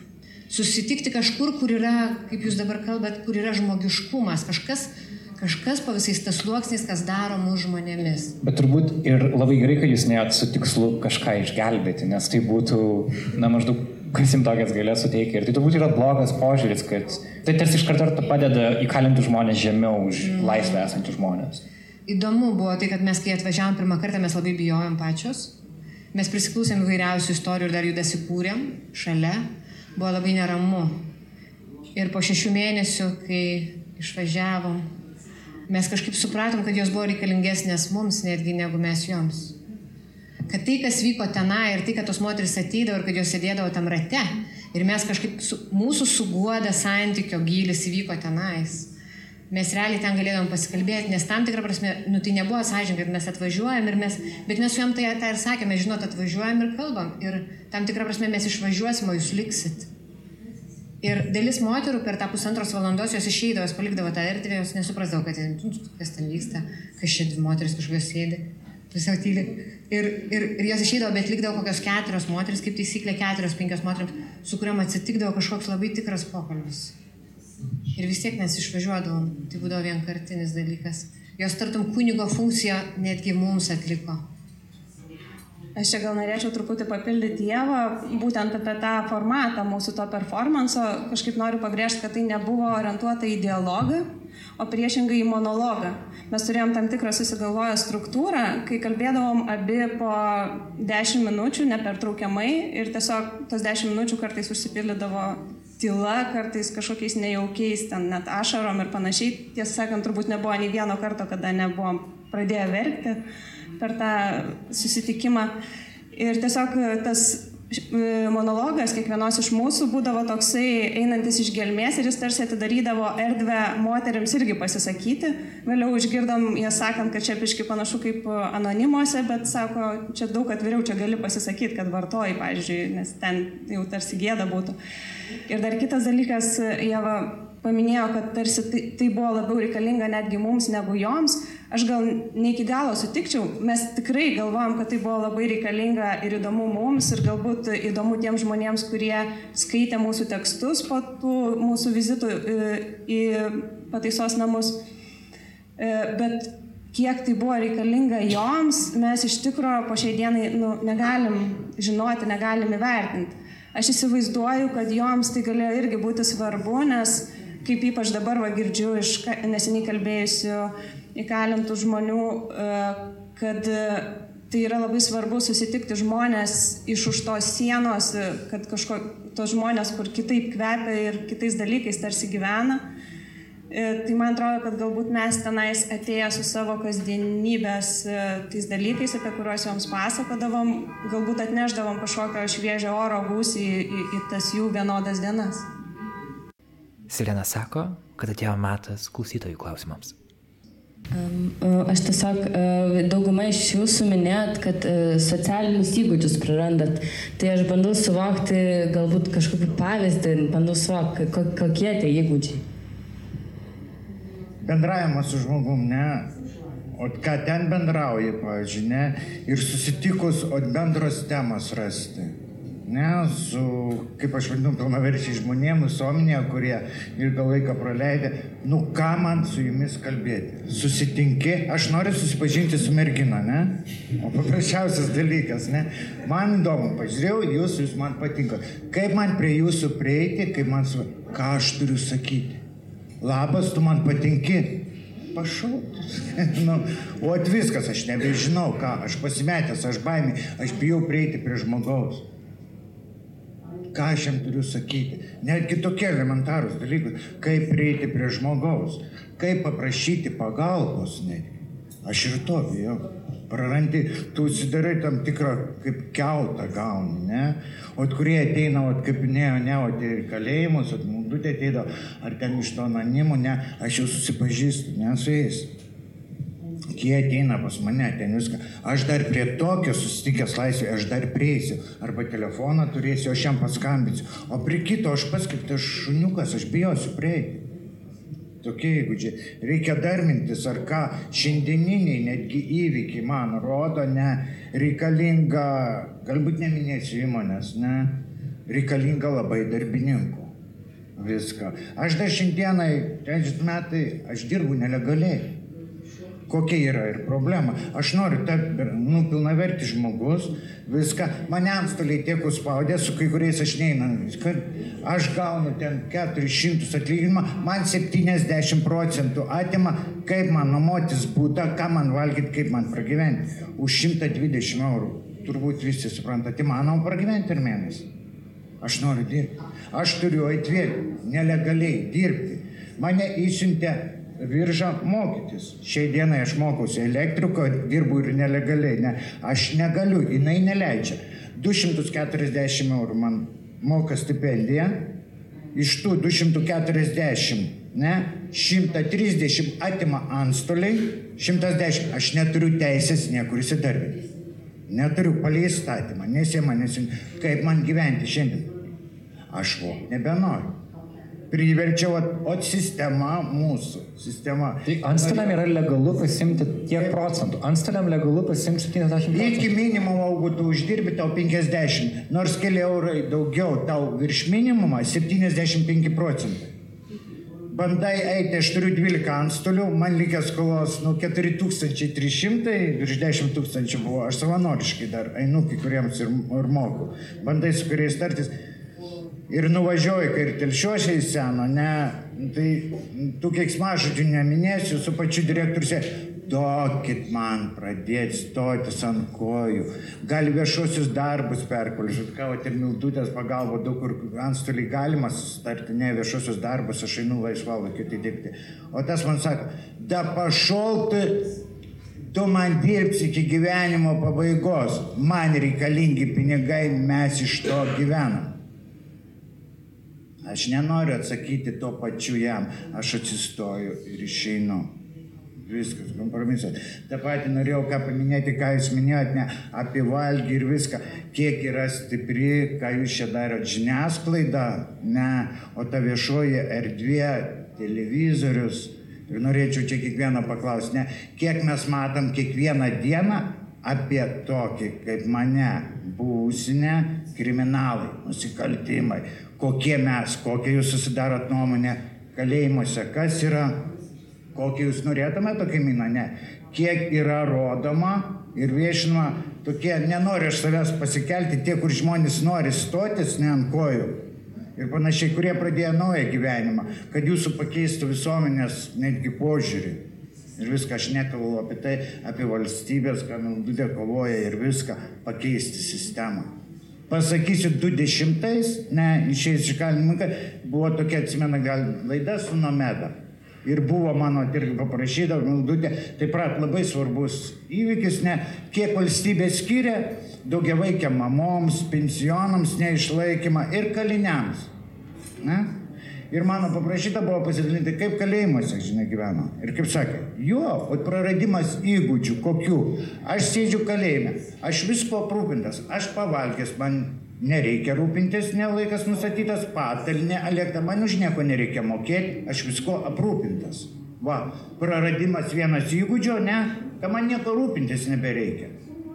susitikti kažkur, kur yra, kaip jūs dabar kalbat, kur yra žmogiškumas, kažkas, kažkas po visais tas sluoksniais, kas daro mūsų žmonėmis. Bet turbūt ir labai gerai, kad jūs net su tikslu kažką išgelbėti, nes tai būtų, na, maždaug kas jums tokias galės suteikti. Ir tai turbūt yra blogas požiūris, kad tai tarsi iš karto padeda įkalinti žmonės žemiau už mm. laisvę esančius žmonės. Įdomu buvo tai, kad mes, kai atvažiavom pirmą kartą, mes labai bijojom pačios. Mes prisiklausėm įvairiausių istorijų ir dar jų dasikūrėm šalia. Buvo labai neramu. Ir po šešių mėnesių, kai išvažiavom, mes kažkaip supratom, kad jos buvo reikalingesnės mums netgi negu mes joms kad tai, kas vyko tenai ir tai, kad tos moteris ateidavo ir kad jos sėdėdavo tam rate ir mes kažkaip, su, mūsų suguoda santykio gylis įvyko tenais. Mes realiai ten galėdavom pasikalbėti, nes tam tikrą prasme, nu tai nebuvo sąžininkai, kad mes atvažiuojam ir mes, bet mes su jam tai, tai ir sakėme, žinot, atvažiuojam ir kalbam. Ir tam tikrą prasme mes išvažiuosim, o jūs liksit. Ir dalis moterų per tą pusantros valandos jos išeidavo, jos palikdavo tą erdvę, jos nesuprasdavo, kad ten, kas ten vyksta, kas čia dvi moteris kažkokios sėdi Tiesiog tyli. Ir, ir, ir jos išeidavo, bet likdavo kokios keturios moteris, kaip taisyklė keturios, penkios moteris, su kuriam atsitikdavo kažkoks labai tikras pokalbis. Ir vis tiek mes išvažiuodavom, tai būdavo vienkartinis dalykas. Jos tartum kunigo funkciją netgi mums atliko. Aš čia gal norėčiau truputį papildyti Dievą, būtent apie tą formatą mūsų to performanso. Kažkaip noriu pabrėžti, kad tai nebuvo orientuota į dialogą, o priešingai į monologą. Mes turėjom tam tikrą susigalvoję struktūrą, kai kalbėdavom abi po 10 minučių nepertraukiamai ir tiesiog tos 10 minučių kartais užsipildydavo tyla, kartais kažkokiais nejaukiais, ten net ašarom ir panašiai. Tiesą sakant, turbūt nebuvo nei vieno karto, kada nebuvom pradėję verkti per tą susitikimą. Ir tiesiog tas e, monologas kiekvienos iš mūsų būdavo toksai einantis iš gelmės ir jis tarsi atidarydavo erdvę moteriams irgi pasisakyti. Vėliau išgirdom ją sakant, kad čia piški panašu kaip anonimuose, bet sako, čia daug atviriau, čia gali pasisakyti, kad vartoji, pavyzdžiui, nes ten jau tarsi gėda būtų. Ir dar kitas dalykas, Jeva paminėjo, kad tarsi tai, tai buvo labiau reikalinga netgi mums negu joms. Aš gal ne iki galo sutikčiau, mes tikrai galvojam, kad tai buvo labai reikalinga ir įdomu mums ir galbūt įdomu tiems žmonėms, kurie skaitė mūsų tekstus po tų mūsų vizitų e, į pataisos namus. E, bet kiek tai buvo reikalinga joms, mes iš tikrųjų po šiai dienai nu, negalim žinoti, negalim įvertinti. Aš įsivaizduoju, kad joms tai galėjo irgi būti svarbu, nes kaip ypač dabar va, girdžiu iš neseniai kalbėjusių įkalintų žmonių, e, kad e, tai yra labai svarbu susitikti žmonės iš už tos sienos, e, kad kažko, tos žmonės, kur kitaip kvepia ir kitais dalykais tarsi gyvena. Tai man atrodo, kad galbūt mes tenais atėję su savo kasdienybės tais dalykais, apie kuriuos joms pasakodavom, galbūt atneždavom kažkokio šviežio oro gūsį į, į, į tas jų vienodas dienas. Silena sako, kad atėjo metas klausytojų klausimams. Aš tiesiog, dauguma iš jūsų minėjot, kad socialinius įgūdžius prarandat. Tai aš bandau suvokti galbūt kažkokį pavyzdį, bandau suvokti, kokie tie įgūdžiai. Bendravimas su žmogum, ne. O ką ten bendrauji, pavyzdžiui, ne. Ir susitikus, o bendros temos rasti ne, su, kaip aš vadinu, pilnaverčiai žmonėmis, visuomenėje, kurie ilgą laiką praleidė, nu ką man su jumis kalbėti? Susitinki, aš noriu susipažinti su mergina, ne? O paprasčiausias dalykas, ne? Man įdomu, pažiūrėjau, jūs, jūs man patinka. Kaip man prie jūsų prieiti, kaip man su... Ką aš turiu sakyti? Labas, tu man patinki. Pašautus. <laughs> nu, o at viskas, aš nebežinau, ką, aš pasimetęs, aš baimė, aš bijau prieiti prie žmogaus ką aš jam turiu sakyti. Netgi tokie elementarūs dalykai, kaip prieiti prie žmogaus, kaip paprašyti pagalbos netgi. Aš ir to bijau. Prarandi, tu užsidarai tam tikrą kaip keutą gauni, ne? O kurie ateina, o kaip minėjo, ne, o tie kalėjimus, o mundutė ateina, ar ten iš to anonimų, ne, aš jau susipažįstu, ne su jais jie ateina pas mane, ten viską. Aš dar prie tokio susitikęs laisvėje, aš dar prieisiu. Arba telefoną turėsiu, aš jam paskambinsiu. O prie kito aš pats kaip tas šuniukas, aš bijosiu prieiti. Tokie įgūdžiai. Reikia dar mintis, ar ką šiandieniniai netgi įvykiai man rodo, ne, reikalinga, galbūt neminėsiu įmonės, ne, reikalinga labai darbininkų. Viską. Aš dar šiandienai, trečias metai, aš dirbu nelegaliai kokia yra ir problema. Aš noriu tapti, nu, pilnavertis žmogus, viską, mane antstoliai tiek užspaudė, su kai kuriais aš neinu, kad aš gaunu ten 400 atlyginimą, man 70 procentų atima, kaip man nuomotis būdą, ką man valgyti, kaip man pragyventi. Už 120 eurų. Turbūt visi suprantate, įmanoma pragyventi per mėnesį. Aš noriu dirbti. Aš turiu atvėti nelegaliai dirbti. Mane įsiuntė viržą mokytis. Šiai dienai aš mokausi elektriko, dirbu ir nelegaliai. Ne, aš negaliu, jinai neleidžia. 240 eurų man moka stipendiją, iš tų 240, ne, 130 atima antstoliai, 110 aš neturiu teisės niekur įsidarbinti. Neturiu palei įstatymą, nes jie manęs, kaip man gyventi šiandien. Aš vok nebenoriu. Priverčia, o, o sistema mūsų, sistema. Tai antstoliam yra legalu pasimti tiek procentų. Antstoliam legalu pasimti 70 procentų. Iki minimumo, jeigu tu uždirbi tau 50, nors keli eurai daugiau, tau virš minimumą 75 procentai. Bandai eiti, aš turiu 12 antstolių, man likęs skolos nu 4300, virš 10 tūkstančių buvo, aš savanoriškai dar einu kai kuriems ir, ir moku. Bandai su kuriais tartis. Ir nuvažiuoju, kai ir telšiuošiai seno, ne, tai tų keiksmažodžių neminėsiu, su pačiu direktoriu, duokit man pradėti stotis ant kojų, gal viešuosius darbus perkvalifikuoti, ką va, ir mildutės pagalba, daug kur antstoliai galima susitarti, ne viešuosius darbus, aš einu laisvalaikiu tai dirbti. O tas man sako, da pašolti, tu man dirbsi iki gyvenimo pabaigos, man reikalingi pinigai, mes iš to gyvenam. Aš nenoriu atsakyti to pačiu jam, aš atsistoju ir išeinu. Viskas, kompromisas. Ta pati norėjau ką paminėti, ką jūs minėjote, ne, apie valgį ir viską, kiek yra stipri, ką jūs čia darot, žiniasklaida, ne, o ta viešoji erdvė, televizorius. Ir norėčiau čia kiekvieną paklausti, ne, kiek mes matom kiekvieną dieną apie tokį kaip mane, būsinę, kriminalai, nusikaltimai, kokie mes, kokią jūs susidarot nuomonę kalėjimuose, kas yra Kokį jūs norėtume tokį miną? Ne. Kiek yra rodoma ir viešinama, tokie, nenoriu aš savęs pasikelti, tie, kur žmonės nori stotis ne ant kojų. Ir panašiai, kurie pradėjo naują gyvenimą, kad jūsų pakeistų visuomenės netgi požiūrį. Ir viską aš nekalbu apie tai, apie valstybės, ką Mildudė kovoja ir viską pakeisti sistemą. Pasakysiu, 20, ne, išėjęs iš kalinimo, buvo tokia, atsimena, gal laida su Nomeda ir buvo mano irgi paprašyta, maldutė, taip pat labai svarbus įvykis, ne, kiek valstybė skiria daugiavaikiam mamoms, pensionams neišlaikymą ir kaliniams. Ne? Ir mano paprašyta buvo pasidalinti, kaip kalėjimuose, žinai, gyveno. Ir kaip sakė, jo, o praradimas įgūdžių, kokių. Aš sėdžiu kalėjime, aš visko aprūpintas, aš pavalgęs, man Nereikia rūpintis, ne laikas nustatytas, patalinė, elektra, man už nieko nereikia mokėti, aš visko aprūpintas. Va, praradimas vienas įgūdžio, ne, kad man nieko rūpintis nebereikia.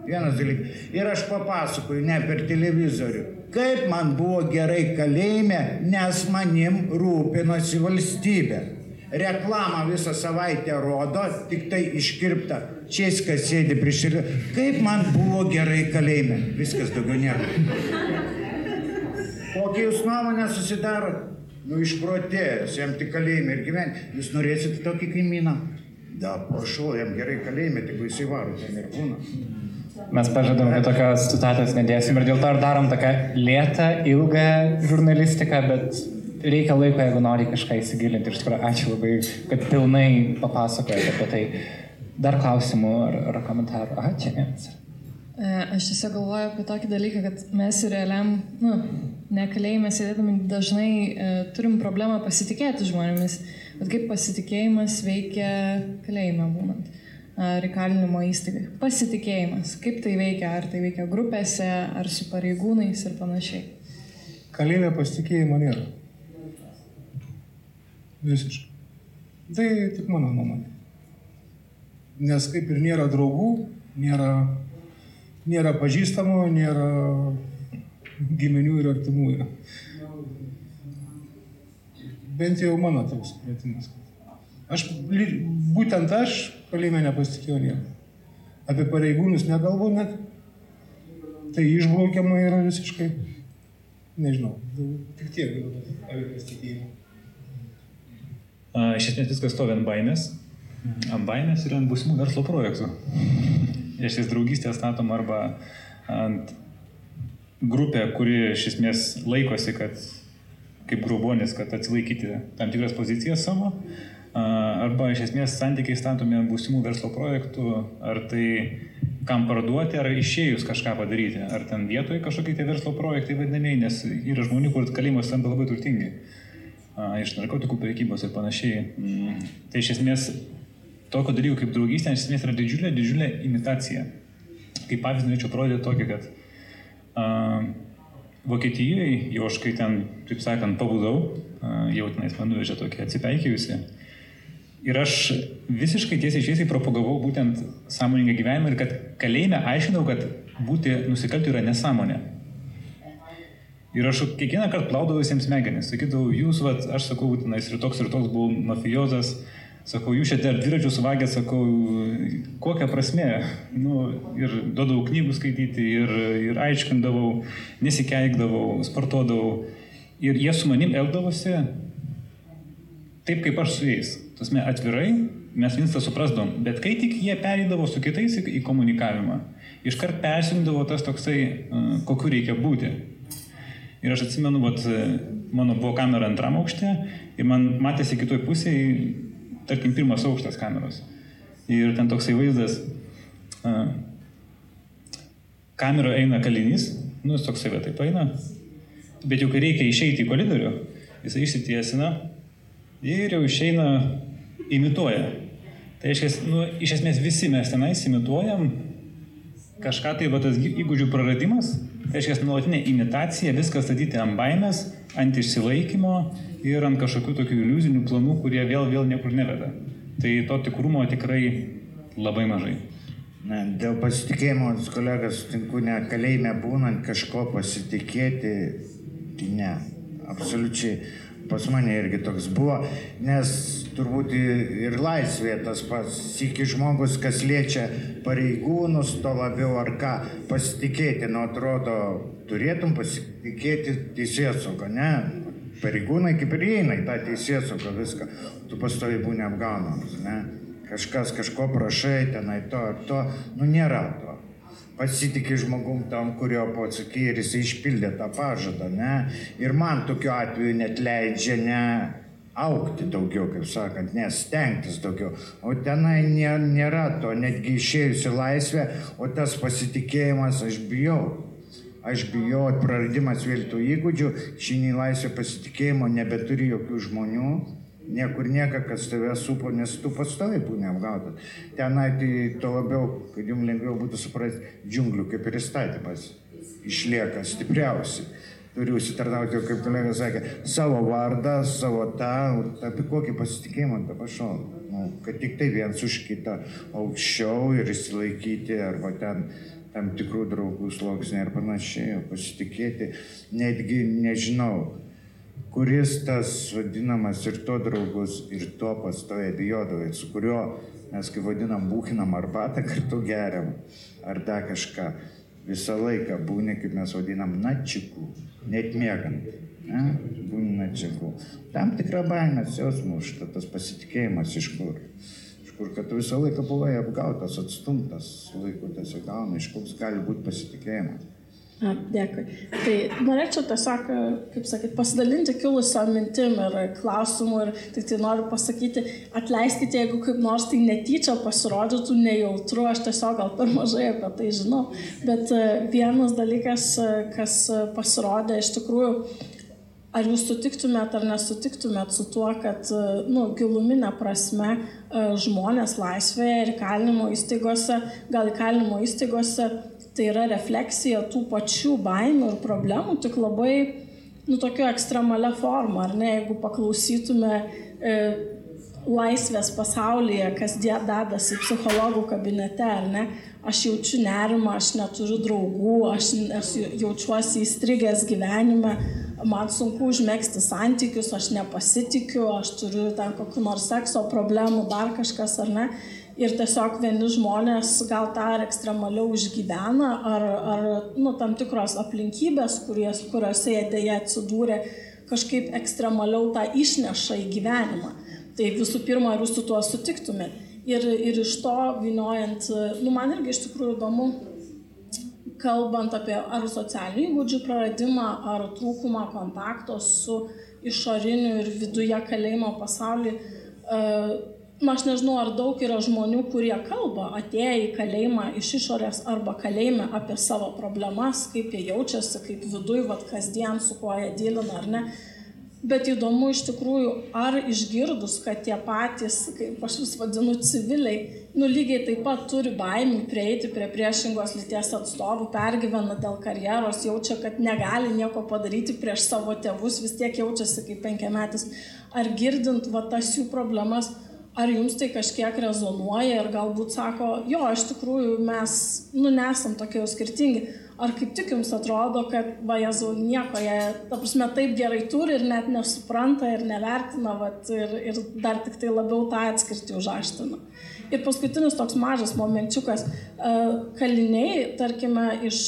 Vienas dalykas. Ir aš papasakoju ne per televizorių, kaip man buvo gerai kalėjime, nes manim rūpinosi valstybė. Reklamą visą savaitę rodo, tik tai iškirpta. Českas sėdi prieš ir kaip man buvo gerai kalėjime. Viskas daugiau nėra. Kokia jūs nuomonė susidaro? Nu, išprotėjęs, jam tik kalėjime ir gyventi. Jūs norėsite tokį kaimyną? Da, prašau, jam gerai kalėjime, tik jisai varo, ten ir būna. Mes pažadam, kad tokios citatos nedėsim ir dėl to ir darom tokią lėtą, ilgą žurnalistiką, bet reikia laiko, jeigu nori kažką įsigilinti. Ir iš tikrųjų, ačiū labai, kad pilnai papasakojate apie tai. Dar klausimų ar, ar komentarų? Aha, čia ne. Aš tiesiog galvoju apie tokį dalyką, kad mes realiam, nu, nekalėjime sėdėdami dažnai e, turim problemą pasitikėti žmonėmis, bet kaip pasitikėjimas veikia kalėjime būnant, ar įkalinimo įstaigai. Pasitikėjimas, kaip tai veikia, ar tai veikia grupėse, ar su pareigūnais ir panašiai. Kalėjime pasitikėjimo nėra. Visiškai. Tai tik mano nuomonė. Nes kaip ir nėra draugų, nėra, nėra pažįstamų, nėra giminių ir artimųjų. Bent jau mano toks supratimas. Aš, būtent aš kalėjime nepasitikėjau nieko. Apie pareigūnus negalvo net. Tai išbraukiama yra visiškai. Nežinau, tik tiek apie pasitikėjimą. Iš esmės viskas stovi ant baimės. Ant baimės ir ant būsimų verslo projektų. Iš esmės draugystė statoma arba ant grupė, kuri iš esmės laikosi, kad kaip grubonis, kad atsilaikyti tam tikras pozicijas savo, arba iš esmės santykiai statomi būsimų verslo projektų, ar tai kam parduoti, ar išėjus kažką padaryti, ar ten vietoje kažkokie tie verslo projektai vadinamiai, nes yra žmonių, kur kalėjimas tampa labai turtingi iš narkotikų prekybos ir panašiai. Mm. Tai iš esmės tokio dalyko kaip draugystė iš esmės yra didžiulė, didžiulė imitacija. Kaip pavyzdį norėčiau parodyti tokį, kad uh, Vokietijoje, jau aš kai ten, taip sakant, pabudau, jau tenais man nuvežė tokia atsipeikėjusi. Ir aš visiškai tiesiai šiesiai propagavau būtent sąmoningą gyvenimą ir kad kalėjime aiškinau, kad būti nusikalti yra nesąmonė. Ir aš kiekvieną kartą plaudavau visiems smegenis. Sakydavau, jūs, vat, aš sakau, tenais ir toks ir toks buvau mafiozas, Sakau, jūs čia dar dviračių suvagė, sakau, kokią prasme. Nu, ir duodavau knygų skaityti, ir, ir aiškindavau, nesikeikdavau, sportuodavau. Ir jie su manim elgdavosi taip, kaip aš su jais. Tasme, atvirai, mes visą suprasdavom. Bet kai tik jie perėdavo su kitais į, į komunikavimą, iškart persijungdavo tas toksai, kokiu reikia būti. Ir aš atsimenu, vat, mano buvo kamera antram aukšte ir man matėsi kitoj pusėje tarkim, pirmas aukštas kameros. Ir ten toksai vaizdas, kamera eina kalinys, nu, jis toksai va taip eina, bet jau kai reikia išeiti į koridorių, jis išsitiesina ir jau išeina, imituoja. Tai reiškia, nu, iš esmės visi mes tenais imituojam kažką tai, va tas įgūdžių praradimas, tai reiškia, nuolatinė imitacija, viską statyti ant baimės, ant išsilaikymo ir ant kažkokių tokių iliuzinių planų, kurie vėl vėl niekur neveda. Tai to tikrumo tikrai labai mažai. Ne, dėl pasitikėjimo, kolegas, sutinku, ne kalėjime būnant kažko pasitikėti, tai ne, absoliučiai pas mane irgi toks buvo, nes turbūt ir laisvė tas pats, iki žmogus, kas liečia pareigūnus, to labiau ar ką pasitikėti, nu atrodo, turėtum pasitikėti teisėsaugą, ne? Pareigūnai kaip ir įeina į tą teisėsaugą viską, tu pastovi būni apgaunamas, ne? Kažkas kažko prašai, tenai to ar to, nu nėra to. Pasitikė žmogum tam, kurio pasakė ir jis išpildė tą pažadą, ne? Ir man tokiu atveju net leidžia ne aukti daugiau, kaip sakant, nestengtis daugiau. O tenai nė, nėra to, netgi išėjusi laisvė, o tas pasitikėjimas aš bijau. Aš bijau, praradimas vėl tų įgūdžių, šiandien laisvė pasitikėjimo nebeturi jokių žmonių, niekur nieka, kas tave supo, nes tu pastovi būni apgautas. Tenai tai to labiau, kad jums lengviau būtų suprasti, džiunglių kaip ir įstatymas išlieka stipriausi. Turiu užsitarnauti, kaip kolega sakė, savo vardą, savo tą, apie kokį pasitikėjimą, tą pašau. Nu, kad tik tai viens už kitą aukščiau ir įsilaikyti, arba ten tam tikrų draugų sluoksnį ir panašiai, pasitikėti, netgi nežinau, kuris tas vadinamas ir to draugus, ir to pastoja bijodavai, su kuriuo mes kaip vadinam būkinam arbatą <laughs> kartu geriam, ar dar kažką. Visą laiką būni, kaip mes vadinam, načikų, net mėgant. Ne? Būni načikų. Tam tikra baimės jausmų, tas pasitikėjimas iš kur kur kad visą laiką buvai apgautas, atstumtas, laiku tiesiog iš koks gali būti pasitikėjimas. A, dėkui. Tai norėčiau tiesiog, kaip sakyt, pasidalinti kilusią mintim ir klausimų ir tik tai noriu pasakyti, atleiskite, jeigu kaip nors tai netyčia pasirodytų nejautru, aš tiesiog gal per mažai apie tai žinau, bet e, vienas dalykas, e, kas pasirodė iš tikrųjų, Ar jūs sutiktumėt ar nesutiktumėt su tuo, kad nu, giluminė prasme žmonės laisvėje ir kalinimo įstaigose, gal įkalinimo įstaigose, tai yra refleksija tų pačių baimių ir problemų, tik labai, nu, tokio ekstremalia forma, ar ne, jeigu paklausytume e, laisvės pasaulyje, kas dedasi psichologų kabinete, ar ne, aš jaučiu nerimą, aš neturiu draugų, aš, aš jaučiuosi įstrigęs gyvenime, man sunku užmėgsti santykius, aš nepasitikiu, aš turiu ten kokiu nors sekso problemų, dar kažkas ar ne. Ir tiesiog vieni žmonės gal tą ar ekstremaliau išgyvena, ar, ar nu, tam tikros aplinkybės, kuries, kuriuose jie dėja atsidūrė, kažkaip ekstremaliau tą išneša į gyvenimą. Tai visų pirma, ar jūs su tuo sutiktumėt? Ir, ir iš to viniojant, nu, man irgi iš tikrųjų įdomu, kalbant apie ar socialinių įgūdžių praradimą, ar trūkumą kontakto su išoriniu ir viduje kalėjimo pasauliu. Na, aš nežinau, ar daug yra žmonių, kurie kalba, atėję į kalėjimą iš išorės arba kalėjime apie savo problemas, kaip jie jaučiasi, kaip viduj, vad kasdien, su kuo jie dylina ar ne. Bet įdomu iš tikrųjų, ar išgirdus, kad tie patys, kaip aš vis vadinu, civiliai, nu lygiai taip pat turi baimį prieiti prie priešingos lyties atstovų, pergyvena dėl karjeros, jaučia, kad negali nieko padaryti prieš savo tėvus, vis tiek jaučiasi kaip penkiametis. Ar girdint va tas jų problemas, ar jums tai kažkiek rezonuoja ir galbūt sako, jo, iš tikrųjų mes, nu, nesam tokie jau skirtingi Ar kaip tik jums atrodo, kad, va, Jėzau, nieko jie, ta prasme, taip gerai turi ir net nesupranta ir nevertina, vat, ir, ir dar tik tai labiau tą atskirti užaština. Ir paskutinis toks mažas momenčiukas. E, kaliniai, tarkime, iš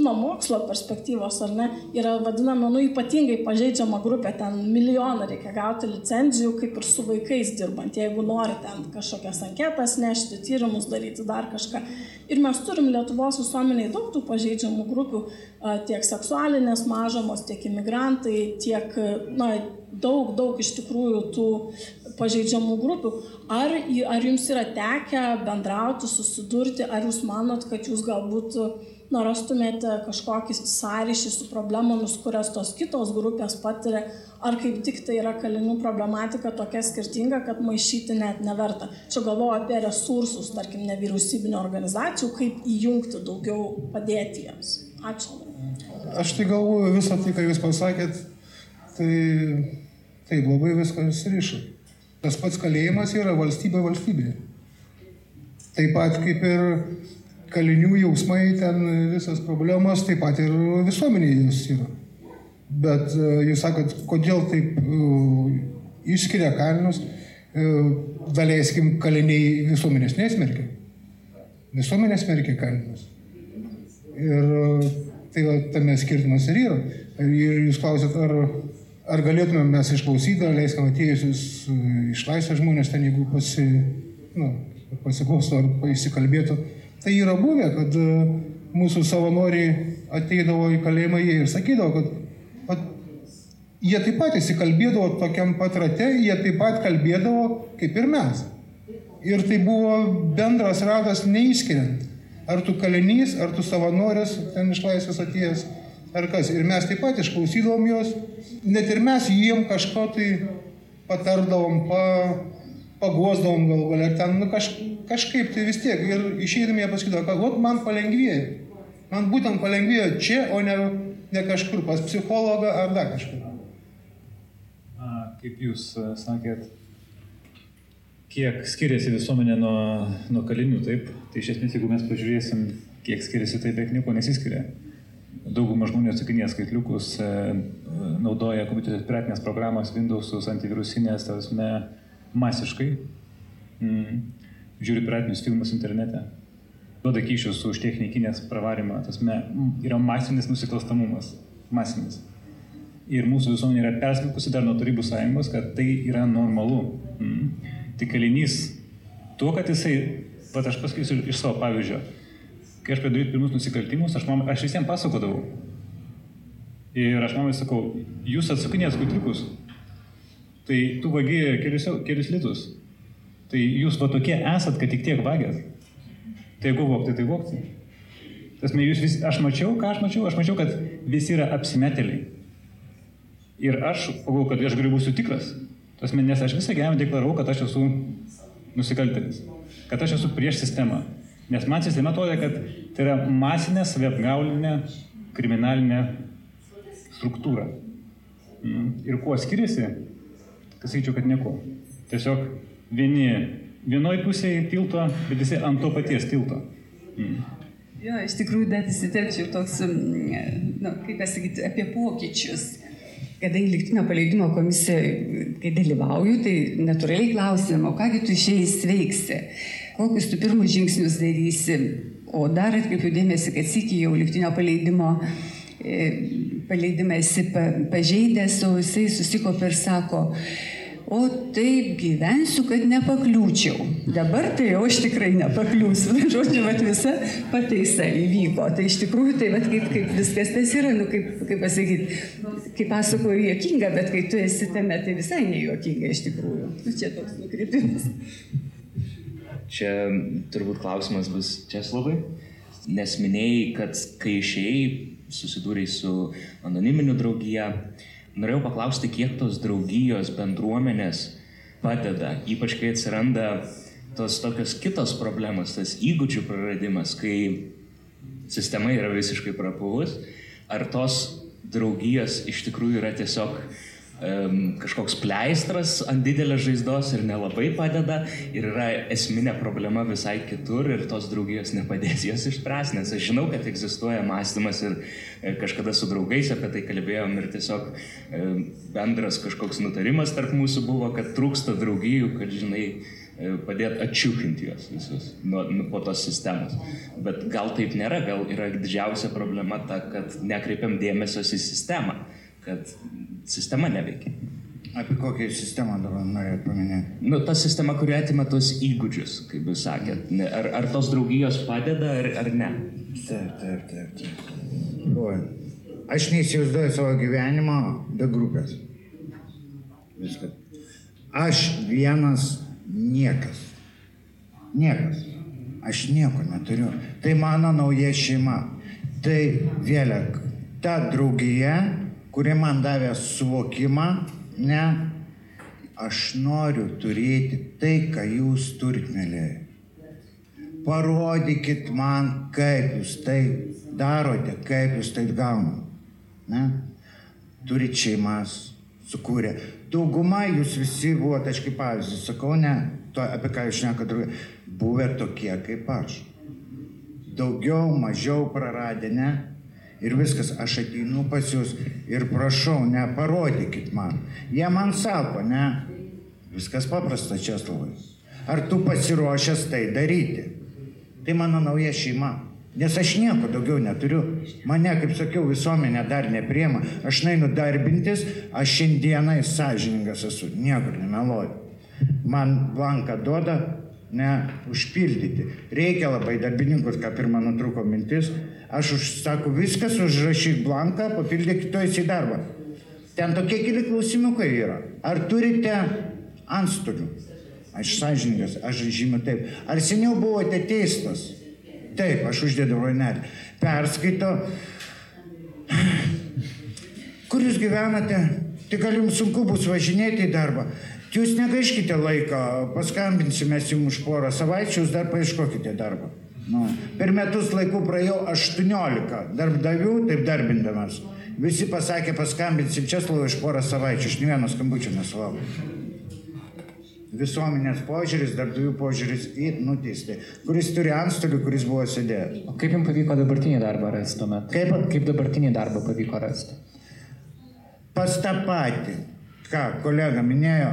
nuo mokslo perspektyvos, ar ne, yra vadinama, nu, ypatingai pažeidžiama grupė, ten milijoną reikia gauti licenzijų, kaip ir su vaikais dirbant, jeigu nori ten kažkokias anketas nešti, tyrimus daryti, dar kažką. Ir mes turim Lietuvos visuomeniai daug tų pažeidžiamų grupių, e, tiek seksualinės mažamos, tiek imigrantai, tiek, na, daug, daug iš tikrųjų tų pažeidžiamų grupių. Ar, ar jums yra tekę bendrauti, susidurti, ar jūs manot, kad jūs galbūt narastumėte kažkokį sąryšį su problemomis, kurias tos kitos grupės patiria, ar kaip tik tai yra kalinių problematika tokia skirtinga, kad maišyti net neverta. Čia galvoju apie resursus, tarkim, nevyriausybinio organizacijų, kaip įjungti daugiau padėti jiems. Ačiū. Aš tai galvoju visą tai, ką jūs pasakėt, tai taip labai viskas ryša. Tas pats kalėjimas yra valstybė valstybė. Taip pat kaip ir kalinių jausmai, ten visas problemas, taip pat ir visuomenėje jos yra. Bet e, jūs sakot, kodėl taip uh, išskiria kalinius, uh, daleiskim, kaliniai visuomenės nesmerkia. Visuomenės smerkia kalinius. Ir tai va, tame skirtumas ir yra. Ir jūs klausėt, ar ar galėtumėm mes išklausyti, ar leiskim atėjusius e, iš laisvės žmonės ten, jeigu pasi, nu, pasiklauso ar įsikalbėtų. Tai yra buvę, kad e, mūsų savanoriai ateidavo į kalėjimą jie ir sakydavo, kad pat, jie taip pat įsikalbėdavo tokiam pat rate, jie taip pat kalbėdavo kaip ir mes. Ir tai buvo bendras ratas neįskiriant. Ar tu kalinys, ar tu savanoris ten iš laisvės atėjęs ar kas. Ir mes taip pat išklausydavom juos, net ir mes jiem kažko tai patardavom, pa, paguosdavom gal gal, ar ten nu, kaž, kažkaip tai vis tiek. Ir išeidami jie pasakydavo, kad vat man palengvėjo. Man būtent palengvėjo čia, o ne, ne kažkur pas psichologą ar dar kažkur. Kaip jūs sakėt, kiek skiriasi visuomenė nuo, nuo kalinių, taip? Tai iš esmės, jeigu mes pažiūrėsim, kiek skiriasi, tai beveik nieko nesiskiria dauguma žmonių atsakinėja skaitliukus, e, naudoja kompiuterio piratinės programos, Windowsus, antivirusinės, tarsi masiškai, mm, žiūri piratinius filmus internete, duoda kyšius už technikinės pravarimą, tas yra masinis nusikalstamumas, masinis. Ir mūsų visuomenė yra persmelkusi dar nuo Tarybų sąjungos, kad tai yra normalu. Mm. Tai kalinys, tuo, kad jisai, pat aš pasakysiu iš savo pavyzdžio, kai aš pradėjau pirmus nusikaltimus, aš, mam, aš visiems pasakodavau. Ir aš mamai sakau, jūs atsakinės kutriukus, tai tu vagėjai kelius, kelius litus. Tai jūs va tokie esat, kad tik tiek vagėt. Tai jeigu vokti, tai vokti. Tasme, jūs vis, aš mačiau, ką aš mačiau, aš mačiau, kad visi yra apsimetėliai. Ir aš pagalvoju, kad aš galiu būsiu tikras. Tasme, nes aš visą gyvenimą deklaravau, kad aš esu nusikaltėlis. Kad aš esu prieš sistemą. Nes man sistema atrodė, kad tai yra masinė saviapgaulinė kriminalinė struktūra. Mm. Ir kuo skiriasi, kas sakyčiau, kad nieko. Tiesiog vieni vienoj pusėje tilto, bet visi ant to paties tilto. Mm. Jo, iš tikrųjų, dar įsiterpčiau toks, mm, na, kaip pasakyti, apie pokyčius. Kadangi liktinio paleidimo komisijoje, kai dalyvauju, tai natūraliai klausim, o kągi tu išėjai sveiksi kokius tu pirmus žingsnius darysi. O dar atkreipiu dėmesį, kad sėki jau lygtinio paleidimo, e, paleidimą esi pažeidęs, o jisai susikopa ir sako, o taip gyvensiu, kad nepakliūčiau. Dabar tai jau aš tikrai nepakliūsiu. <laughs> Žodžiu, vat, visa pataisa įvyko. Tai iš tikrųjų, tai vat, kaip, kaip viskas tas yra, nu, kaip, kaip pasakyti, kaip pasakoju, juokinga, bet kai tu esi tame, tai visai nejuokinga iš tikrųjų. Nu, čia toks nukrypimas. Čia turbūt klausimas bus Česlovai, nes minėjai, kad kai išėjai, susidūrei su anoniminiu draugija, norėjau paklausti, kiek tos draugijos bendruomenės padeda, ypač kai atsiranda tos tokios kitos problemos, tas įgūdžių praradimas, kai sistema yra visiškai prapuvus, ar tos draugijos iš tikrųjų yra tiesiog kažkoks pleistras ant didelės žaizdos ir nelabai padeda ir yra esminė problema visai kitur ir tos draugijos nepadės jos išspręsti, nes aš žinau, kad egzistuoja mąstymas ir e, kažkada su draugais apie tai kalbėjom ir tiesiog e, bendras kažkoks nutarimas tarp mūsų buvo, kad trūksta draugijų, kad žinai, e, padėti atšiūkinti juos visus nuo, nu, po tos sistemos. Bet gal taip nėra, gal yra didžiausia problema ta, kad nekreipiam dėmesio į sistemą, kad sistema neveikia. Apie kokią sistemą dabar norėt paminėti? Nu, ta sistema, kuri atima tos įgūdžius, kaip jūs sakėt. Ar, ar tos draugijos padeda, ar, ar ne? Taip, taip, taip. taip. Oi. Aš neįsivaizduoju savo gyvenimo be grupės. Viskas. Aš vienas niekas. Niekas. Aš nieko neturiu. Tai mano nauja šeima. Tai vėlė, ta draugija, kuri man davė suvokimą, ne, aš noriu turėti tai, ką jūs turite, mėlyje. Parodykit man, kaip jūs tai darote, kaip jūs tai gaunate. Ne? Turit šeimas, sukūrė. Dauguma jūs visi buvote, aš kaip pavyzdį sakau, ne, to, apie ką jūs šneka draugai, buvę tokie kaip aš. Daugiau, mažiau praradę, ne? Ir viskas, aš ateinu pas jūs ir prašau, ne, parodykit man. Jie man sako, ne, viskas paprasta, Česlavai. Ar tu pasiruošęs tai daryti? Tai mano nauja šeima. Nes aš nieko daugiau neturiu. Mane, kaip sakiau, visuomenė dar nepriema. Aš nainu darbintis, aš šiandienai sąžiningas esu. Niekur nemeluoju. Man blanką duoda, ne, užpildyti. Reikia labai darbininkus, ką pirmą nutruko mintis. Aš užsakau viskas, užrašyk blanką, papildyk kitojus į darbą. Ten tokie keli klausimukai yra. Ar turite antstolių? Aš sąžininkas, aš žymiu taip. Ar seniau buvote teistas? Taip, aš uždėdavau rainelį. Perskaito. Kur jūs gyvenate? Tai gal jums sunku bus važinėti į darbą. Jūs negaiškite laiko, paskambinsime jums už porą savaičių, jūs dar paieškokite darbą. Nu, per metus laikų praėjau 18 darbdavių, taip darbindamas. Visi pasakė, paskambinsim Česlovui iš porą savaičių, ne vieno skambučio nesulaukiu. Visuomenės požiūris, darbdavių požiūris į nuteistą, kuris turi antstolių, kuris buvo sėdėjęs. O kaip jums pavyko dabartinį darbą rasti tuomet? Kaip? Kaip dabartinį darbą pavyko rasti? Pas tą patį, ką kolega minėjo,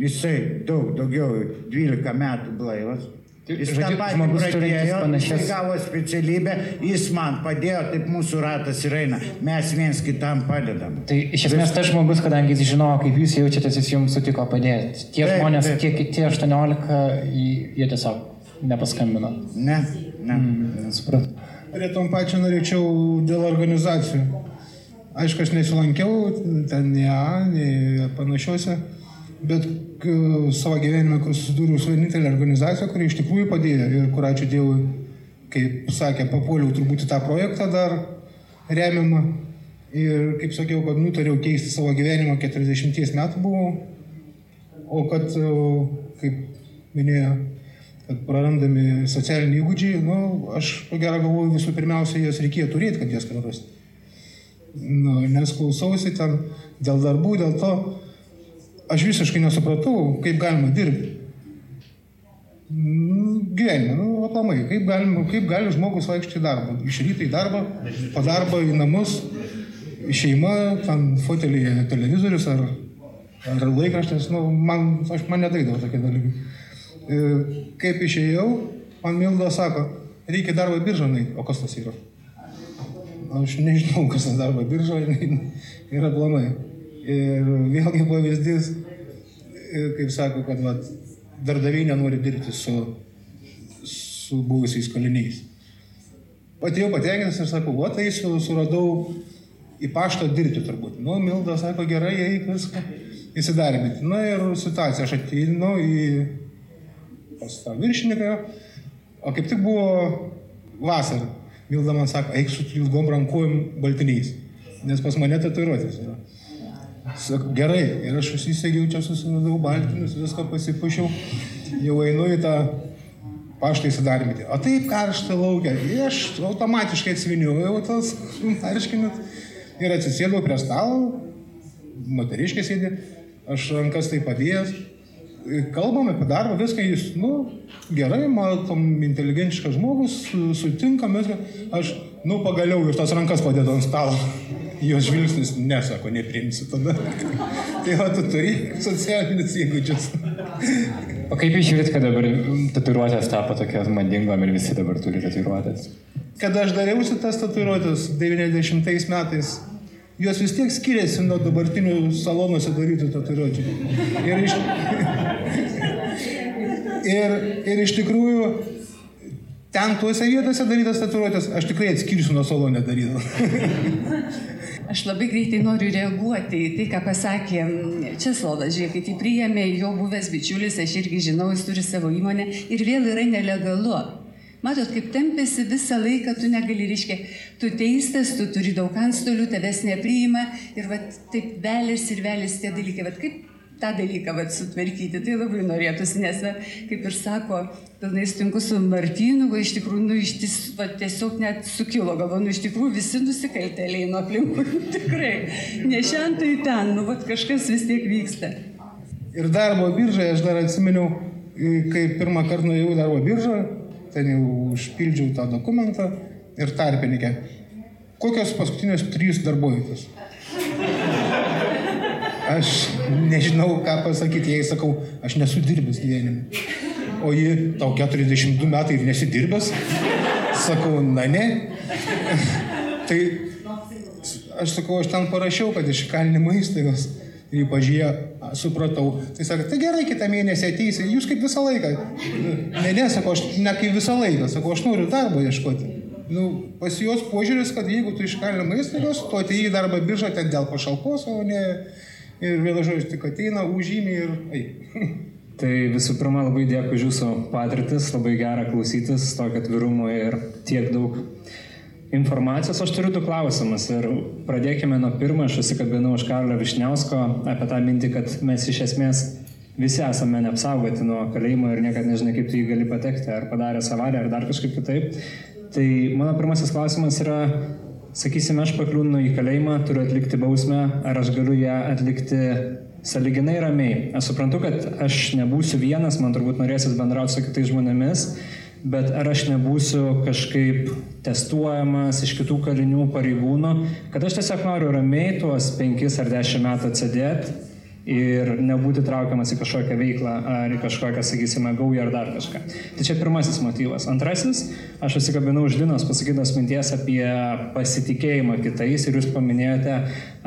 jisai daug daugiau, 12 metų blaivas. Jis tą žodžiu, patį žmogus pradėjo, panašias- jis gavo specialybę, jis man padėjo, taip mūsų ratas ir eina. Mes viens kitam padedam. Tai iš esmės tas žmogus, kadangi jis žinojo, kaip jūs jaučiatės, jis jums sutiko padėti. Tie Taip, žmonės, taip. tie kiti 18, jį- jie tiesiog nepaskambino. Ne, ne. Mm, supratau. Prie tom pačiu norėčiau dėl organizacijų. Aišku, aš nesilankiau ten nei A, nei panašiuose, bet savo gyvenime, kur susidūriau su vienintelė organizacija, kuri iš tikrųjų padėjo ir kur ačiū Dievui, kaip sakė, papuoliau turbūt į tą projektą dar remiamą. Ir kaip sakiau, kad nutariau keisti savo gyvenimą 40 metų buvau, o kad, e, kaip minėjo, kad prarandami socialiniai įgūdžiai, nu, aš ko gero galvoju visų pirmiausia, jas reikėjo turėti, kad jas prarasti. Nu, nes klausausi ten dėl darbų, dėl to, aš visiškai nesupratau, kaip galima dirbti. Mm, Gyvenime, nu, aplamai, kaip, galima, kaip gali žmogus vaikščioti į darbą. Iš ryto į darbą, po darbo į namus, šeima, ten fotelyje televizorius ar, ar laikraštis, nu, man, aš man nedaidavo tokie dalykai. E, Kaip išėjau, man Milda sako, reikia darbo biržanai, o kas tas yra? Aš nežinau, kas tas darbo birža, yra planai. Ir vėlgi pavyzdys, kaip sako, kad vat, darbdaviai nenori dirbti su, su buvusiais kaliniais. Patėjau patenkintas ir sakau, o tai su, suradau į paštą dirbti turbūt. Nu, Milda sako, gerai, eik viską įsidarbinti. Na ir situacija, aš ateinu į pas tą viršininką, o kaip tik buvo vasara. Milda man sako, eik su ilgom rankovim baltiniais, nes pas mane tatuiruotės yra. Sak, gerai, ir aš užsisegiau čia, susiradau baltinius, viską pasipušiau, jau einu į tą paštą įsidarbinti. O taip karšta laukia, ir aš automatiškai atsviniuojau tas marškinius ir atsisėdau prie stalo, moteriškė sėdė, aš rankas tai padėjęs, kalbame apie darbą, viską jis, nu, gerai, matom, inteligentiškas žmogus, sutinkam, viską, aš, nu, pagaliau ir tas rankas padėdau ant stalo. Jos žvilgsnis nesako, nepriimsiu tada. tai va, tu turi socialinius įgūdžius. o kaip išžiūrėt, kad dabar tatuiruotės tapo tokios madingom ir visi dabar turi tatuiruotės? Kada aš dariausi tas tatuiruotės 90 metais, jos vis tiek skiriasi nuo dabartinių salonuose darytų tatuiruočių. Ir iš, <laughs> ir, ir iš tikrųjų, ten tuose vietose darytas tatuiruotės, aš tikrai atskirsiu nuo salonė darydavo. <laughs> Aš labai greitai noriu reaguoti į tai, ką pasakė Česlovas. Žiūrėkit, jį priėmė jo buvęs bičiulis, aš irgi žinau, jis turi savo įmonę ir vėl yra nelegalu. Matot, kaip tempėsi visą laiką, tu negali, reiškia, tu teistas, tu turi daug antstolių, tavęs nepriima ir va, taip velės ir velės tie dalykai. Va, kaip tą dalyką vat, sutvarkyti. Tai labai norėtųsi, nes, na, kaip ir sako, pilnai sutinku su Martynu, va, iš tikrųjų, nu, iš ties, va, tiesiog net sukilo galva, nu, iš tikrųjų visi nusikaltėliai nuo aplinkų, <laughs> tikrai, ne šiandien tai ten, nu, va, kažkas vis tiek vyksta. Ir darbo biržai, aš dar atsiminiau, kai pirmą kartą nuėjau darbo biržą, ten jau užpildžiau tą dokumentą ir tarpininkę. Kokios paskutinės trys darbovietės? Aš nežinau, ką pasakyti, jei sakau, aš nesu dirbęs gyvenime. O ji, tau 42 metai ir nesidirbęs? Sakau, na ne. tai aš sakau, aš ten parašiau, kad iš kalinimo įstaigos. Ir pažiūrėjo, supratau. Tai sakė, tai gerai, kitą mėnesį ateisi, jūs kaip visą laiką. Ne, ne, sakau, aš ne kaip visą laiką, sakau, aš noriu darbo ieškoti. Nu, pas juos požiūris, kad jeigu tu iš kalinimo įstaigos, tu atėjai į darbą biržą ten dėl pašalpos, o ne Ir vienu žodžiu, tik ateina, užžymė ir eik. <laughs> Tai visų pirma, labai dėkui už jūsų patirtis, labai gera klausytis tokio atvirumo ir tiek daug informacijos. Aš turiu du klausimus ir pradėkime nuo pirmo. Aš susikabinau už Karlio Višniausko apie tą mintį, kad mes iš esmės visi esame neapsaugoti nuo kalėjimo ir niekada nežinai, kaip tu jį gali patekti, ar padarė avariją, ar dar kažkaip kitaip. Tai mano pirmasis klausimas yra, sakysime, aš pakliūnu į kalėjimą, turiu atlikti bausmę, ar aš galiu ją atlikti saliginai ramiai. Aš suprantu, kad aš nebūsiu vienas, man turbūt norėsis bendrauti su kitais žmonėmis, bet ar aš nebūsiu kažkaip testuojamas iš kitų kalinių pareigūnų, kad aš tiesiog noriu ramiai tuos penkis ar dešimt metų atsidėti ir nebūti traukiamas į kažkokią veiklą ar į kažkokią, sakysime, gaują ar dar kažką. Tai čia pirmasis motyvas. Antrasis, aš užsikabinau už Linos pasakytos minties apie pasitikėjimą kitais ir jūs paminėjote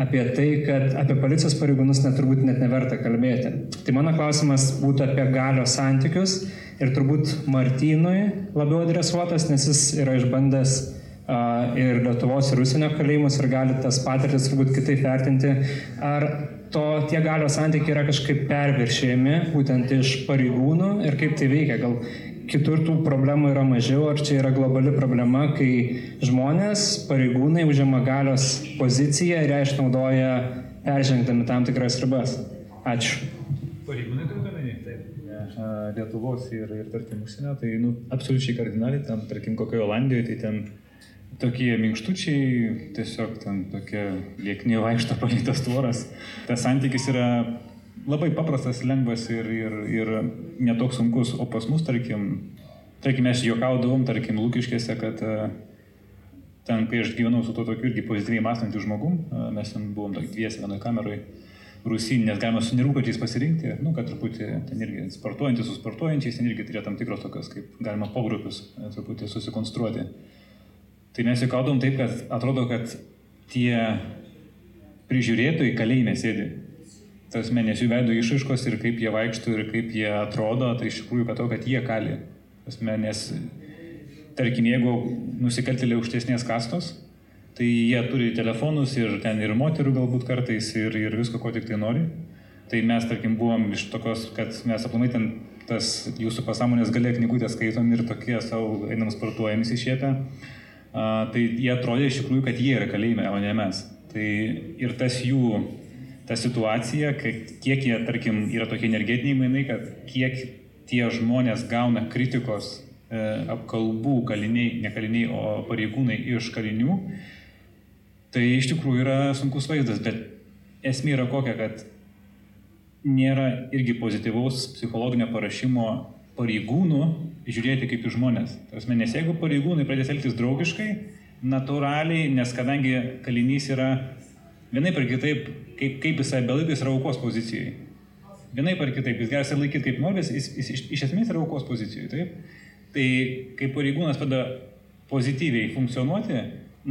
apie tai, kad apie policijos pareigūnus neturbūt net neverta kalbėti. Tai mano klausimas būtų apie galios santykius ir turbūt Martynui labiau adresuotas, nes jis yra išbandęs ir Lietuvos ir užsienio kalėjimus ir gali tas patirtis turbūt kitaip vertinti. Ar to tie galios santykiai yra kažkaip perviršėjami būtent iš pareigūnų ir kaip tai veikia. Gal kitur tų problemų yra mažiau, ar čia yra globali problema, kai žmonės, pareigūnai užima galios poziciją ir ją išnaudoja peržengdami tam tikras ribas. Ačiū. Pareigūnai turiu omeny, taip. Lietuvos ir, ir tarkim, užsienio, tai nu, absoliučiai kardinaliai, tam, tarkim, kokioje Olandijoje, tai ten tokie minkštučiai, tiesiog ten tokie liekni vaikšto palytas tvoras. Tas santykis yra labai paprastas, lengvas ir, ir, ir netoks sunkus, o pas mus, tarkim, tarkim, mes juokaudavom, tarkim, lūkiškėse, kad e, ten, kai aš gyvenau su to tokiu irgi pozityviai mąstančiu žmogum, e, mes ten buvom dviesi vienoje kameroje, Rusijai, nes galima su nerūkačiais pasirinkti, nu, kad truputį ten irgi sportuojantis su sportuojančiais, ten irgi turėjo tam tikros tokios, kaip galima pogrupius e, truputį susikonstruoti. Tai mes įkaudom taip, kad atrodo, kad tie prižiūrėtojai kalėjime sėdi. Tas menės jų veido išaiškos ir kaip jie vaikšto ir kaip jie atrodo, tai iš tikrųjų, to, kad jie kali. Tas menės, tarkim, jeigu nusikaltėlė aukštesnės kastos, tai jie turi telefonus ir ten ir moterų galbūt kartais ir, ir visko, ko tik tai nori. Tai mes, tarkim, buvom iš tokios, kad mes aplamai ten tas jūsų pasąmonės galė knygutę skaitom ir tokie savo einam sportuojamis išėtę tai jie atrodė iš tikrųjų, kad jie yra kalėjime, o ne mes. Tai ir tas jų ta situacija, kiek jie, tarkim, yra tokie energetiniai mainai, kad kiek tie žmonės gauna kritikos e, apkalbų kaliniai, ne kaliniai, o pareigūnai iš kalinių, tai iš tikrųjų yra sunkus vaizdas, bet esmė yra kokia, kad nėra irgi pozityvaus psichologinio parašymo pareigūnų žiūrėti kaip į žmonės. Tarsi, nes jeigu pareigūnai pradės elgtis draugiškai, natūraliai, nes kadangi kalinys yra vienaip ar kitaip, kaip, kaip jisai belaikais yra aukos pozicijoje. Vienaip ar kitaip, jis gali laikyti kaip nori, jis, jis iš, iš esmės yra aukos pozicijoje. Taip? Tai kai pareigūnas pada pozityviai funkcionuoti,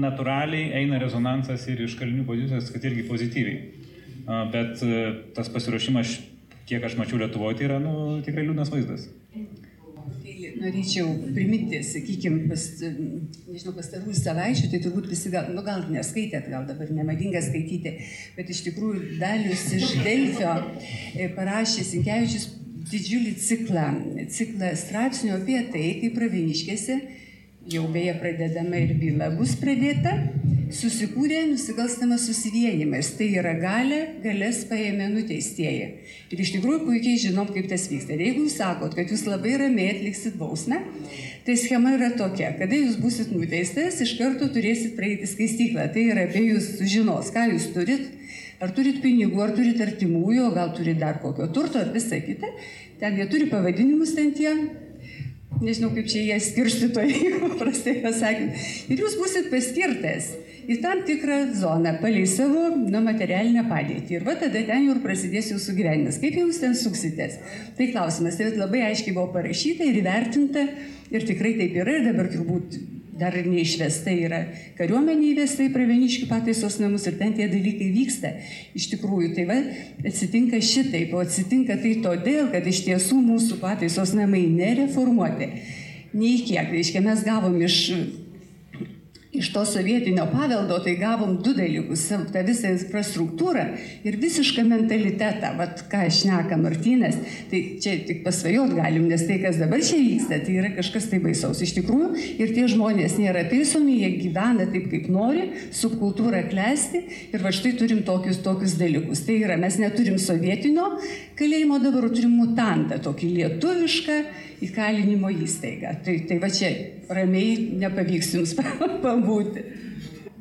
natūraliai eina rezonansas ir iš kalinių pozicijos, kad irgi pozityviai. Bet e, tas pasiruošimas, kiek aš mačiau Lietuvoje, tai yra nu, tikrai liūdnas vaizdas. Tai norėčiau priminti, sakykime, pas, nežinau, pastarųjų savaičių, tai turbūt visi gal, nu, gal neskaitėt, gal dabar nemadinga skaityti, bet iš tikrųjų Dalius iš Delfio e, parašė Sinkevičius didžiulį ciklą, ciklą straipsnių apie tai, kaip pravieniškėse, jau beje pradedama ir byla bus pradėta, susikūrė nusikalstamas susivienimas. Tai yra galė, galės paėmė nuteistieji. Ir iš tikrųjų puikiai žinom, kaip tas vyksta. Ir jeigu jūs sakot, kad jūs labai ramiai atliksit bausmę, tai schema yra tokia, kada jūs busit nuteistas, iš karto turėsit praeiti skaistyklą. Tai yra apie jūs sužinos, ką jūs turit, ar turit pinigų, ar turit artimųjų, gal turit dar kokio turto, ar visą kitą. Ten jie turi pavadinimus ten tie nežinau kaip čia jie skirstytojai, <laughs> paprastai pasakant. Ir jūs busit paskirtas į tam tikrą zoną, palei savo nu, materialinę padėtį. Ir va tada ten jau prasidės jūsų gyvenimas. Kaip jūs ten suksitės? Tai klausimas, tai labai aiškiai buvo parašyta ir įvertinta ir tikrai taip yra ir dabar turbūt dar ir neišvesta yra kariuomenė įvesta į pravieniškių pataisos namus ir ten tie dalykai vyksta. Iš tikrųjų, tai va, atsitinka šitaip, o atsitinka tai todėl, kad iš tiesų mūsų pataisos namai nereformuoti. Nei kiek, reiškia, mes gavom iš iš to sovietinio paveldo, tai gavom du dalykus - tą visą infrastruktūrą ir visišką mentalitetą. Vat ką šneka Martynas, tai čia tik pasvajot galim, nes tai, kas dabar čia vyksta, tai yra kažkas tai baisaus. Iš tikrųjų, ir tie žmonės nėra taisomi, jie gyvena taip, kaip nori, subkultūra klesti ir va štai turim tokius, tokius dalykus. Tai yra, mes neturim sovietinio kalėjimo, dabar turim mutantą, tokį lietuvišką įkalinimo įstaigą. Tai, tai va čia ramiai nepavyks jums <laughs> pabūti.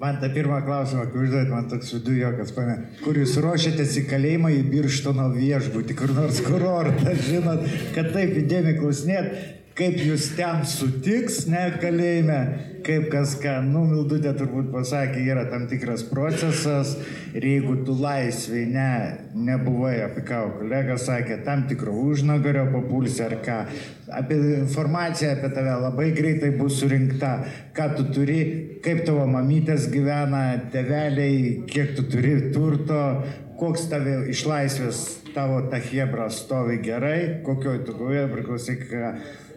Man tą pirmą klausimą, kur užduot, man toks viduje jokas, pane, kur jūs ruošiatės į kalėjimą į Birštono viešbutį, kur nors kurortą, <laughs> žinot, kad taip įdėmiai klausinėt, kaip jūs ten sutiks, ne kalėjime, kaip kas ką, nu, Mildutė turbūt pasakė, yra tam tikras procesas. Ir jeigu tu laisviai ne, nebuvai, apie ką kolega sakė, tam tikro užnagario papulsi ar ką, apie informaciją apie tave labai greitai bus surinkta, ką tu turi, kaip tavo mamytės gyvena, teveliai, kiek tu turi turto, koks tave iš laisvės tavo ta hebra stovi gerai, kokioj tu guoja, priklausyk,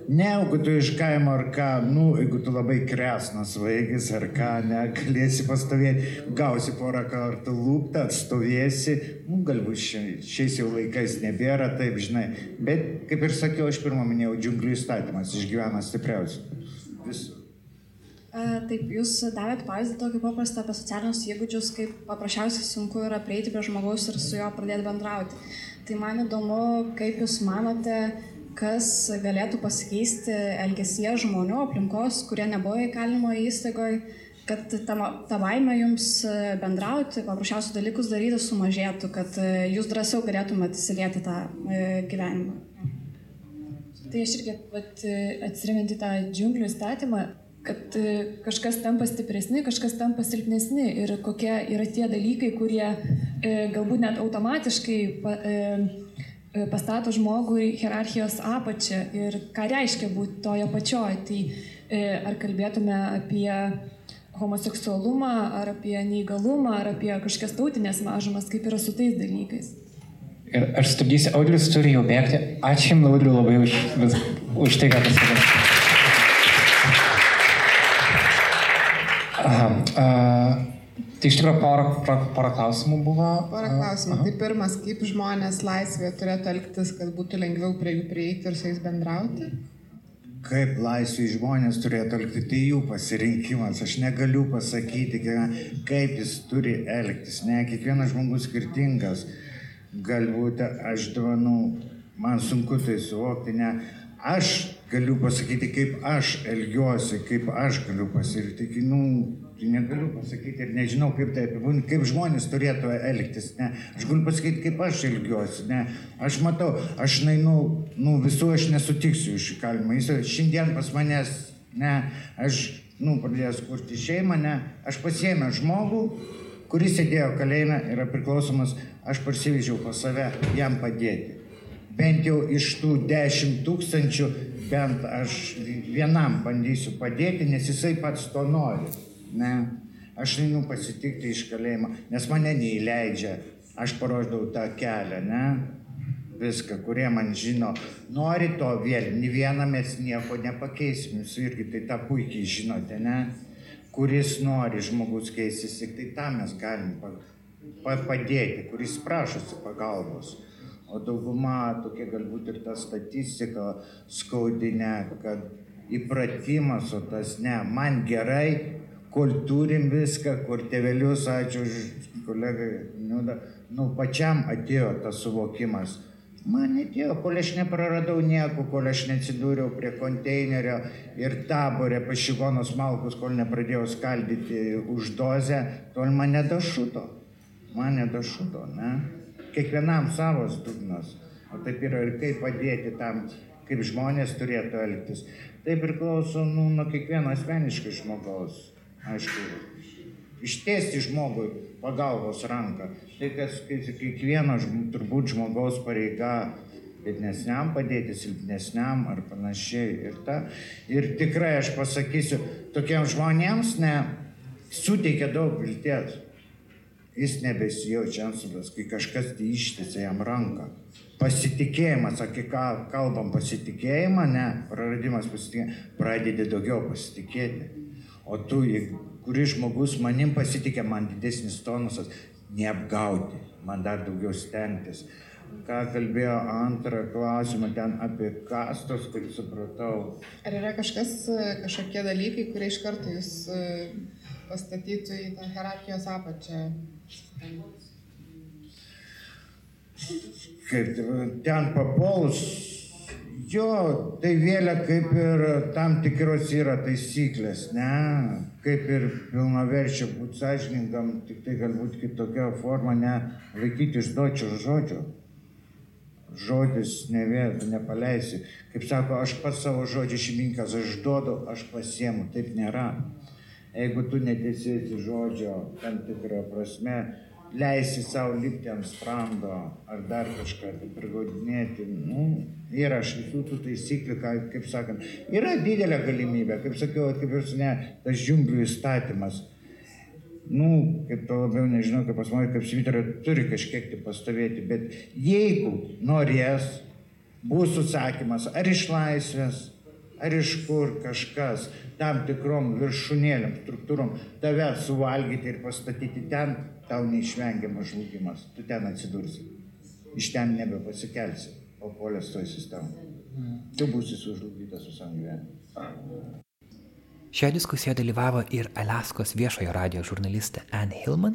Ne, jeigu tu iš kaimo ar ką, nu, jeigu tu labai kresnas vaikis ar ką, ne, galėsi pastovėti, gausi porą kartų lūptą, atstovėsi, nu, galbūt šiais jau laikais nebėra, taip, žinai. Bet, kaip ir sakiau, aš pirmą minėjau, džiunglių įstatymas išgyvena stipriausiai. Visų. Taip, jūs davėt pavyzdį tokį paprastą apie socialinius įgūdžius, kaip paprasčiausiai sunku yra prieiti prie žmogaus ir su juo pradėti bendrauti. Tai man įdomu, kaip jūs manote, kas galėtų pasikeisti elgesyje žmonių, aplinkos, kurie nebuvo įkalinimo įstaigoje, kad ta, ta baime jums bendrauti, paprasčiausius dalykus daryti sumažėtų, kad jūs drąsiau galėtumėte įsilieti tą gyvenimą. Tai aš irgi atsiriminti tą džiunglių įstatymą, kad kažkas tampa stipresni, kažkas tampa silpnesni ir kokie yra tie dalykai, kurie galbūt net automatiškai E, pastato žmogų į hierarchijos apačią ir ką reiškia būti toje apačioje. Tai e, ar kalbėtume apie homoseksualumą, ar apie neįgalumą, ar apie kažkokias tautinės mažumas, kaip yra su tais dalykais. Ir aš stabdysiu, Audrius turi jau bėgti. Ačiū Jums, Audriu, labai už, už tai, ką pasakėte. Tai iš tikrųjų porą, porą, porą klausimų buvo. Porą klausimų. Aha. Tai pirmas, kaip žmonės laisvėje turėtų elgtis, kad būtų lengviau prie jų prieiti ir su jais bendrauti? kaip laisvai žmonės turėtų elgtis, tai jų pasirinkimas. Aš negaliu pasakyti, kaip jis turi elgtis. Ne, kiekvienas žmogus skirtingas. Galbūt aš dovanų, man sunku tai suvokti, ne. Aš galiu pasakyti, kaip aš elgiuosi, kaip aš galiu pasirinkti. Nu, negaliu pasakyti ir nežinau, kaip tai apibūdinti, kaip žmonės turėtų elgtis. Ne. Aš galiu pasakyti, kaip aš elgiuosi. Ne. Aš matau, aš nainu, nu, visų aš nesutiksiu iš įkalimą. Jis šiandien pas manęs, ne, aš, nu, pradėjęs kurti šeimą, ne, aš pasiėmę žmogų, kuris sėdėjo kalėjime, yra priklausomas, aš parsivežiau pas save jam padėti. Bent jau iš tų 10 tūkstančių bent aš vienam bandysiu padėti, nes jisai pats to nori. Ne? Aš einu pasitikti iš kalėjimo, nes mane neįleidžia. Aš parodau tą kelią, ne? Viską, kurie man žino. Nori to vėl, nei vieną mes nieko nepakeisim. Jūs irgi tai tą puikiai žinote, ne? Kuris nori žmogus keistis, tik tai tą mes galim padėti, kuris prašosi pagalbos. O dauguma tokia galbūt ir ta statistika skaudinė, kad įpratimas, o tas ne, man gerai, kol turim viską, kur tėvelius, ačiū už kolegą, nu, nu pačiam atėjo tas suvokimas. Man atėjo, kol aš nepraradau nieko, kol aš neatsidūriau prie konteinerio ir taborė pašigonos malkus, kol nepradėjau skaldyti už dozę, tol mane dašuto. Mane dašuto, ne? kiekvienam savas dugnas. O taip yra ir kaip padėti tam, kaip žmonės turėtų elgtis. Tai priklauso nu, nuo kiekvieno asmeniškai žmogaus. Aišku, ištiesti žmogui pagalbos ranką. Tai kas kiekvieno turbūt žmogaus pareiga biednesniam padėti, silpnesniam ar panašiai. Ir, ta, ir tikrai aš pasakysiu, tokiems žmonėms ne, suteikia daug vilties. Jis nebesijaučia antsudas, kai kažkas tai ištiesia jam ranką. Pasitikėjimas, sakė, ką kalbam pasitikėjimą, ne, praradimas pasitikėjimą, pradedi daugiau pasitikėti. O tu, kuris žmogus manim pasitikė, man didesnis tonusas, neapgauti, man dar daugiau stengtis. Ką kalbėjo antrą klausimą ten apie kastos, kaip supratau. Ar yra kažkas, kažkokie dalykai, kurie iš karto jūs pastatytų į tą hierarchijos apačią? Kaip ten papuolus, jo, tai vėlia kaip ir tam tikros yra taisyklės, ne, kaip ir pilnaverčia būti sąžiningam, tik tai galbūt kitokia forma, ne, laikyti išduočio žodžio. Žodis nevėtų, nepaleisi. Kaip sako, aš pats savo žodžio šeiminkas, aš duodu, aš pasiemu, taip nėra. Jeigu tu netesėsi žodžio tam tikrą prasme, leisi savo lipti ant sprando ar dar kažką tai prigaudinėti. Nu, yra aš visų tų taisyklių, ką, kaip sakant, yra didelė galimybė, kaip sakiau, kaip ir ne, tas džiunglių įstatymas. Nu, kaip to labiau nežinau, kaip pas mane, kaip svitera, turi kažkiek tai pastovėti, bet jeigu norės, bus užsakymas ar iš laisvės, ar iš kur kažkas, tam tikrom viršūnėlėm, struktūrom tave suvalgyti ir pastatyti ten, tau neišvengiamas žlugimas. Tu ten atsidursi. Iš ten nebepasikelsi, papuolęs toj sistemai. Tu būsi sužlugdytas visam gyvenimui. Šioje diskusijoje dalyvavo ir Alaskos viešojo radio žurnalistė Anne Hillman.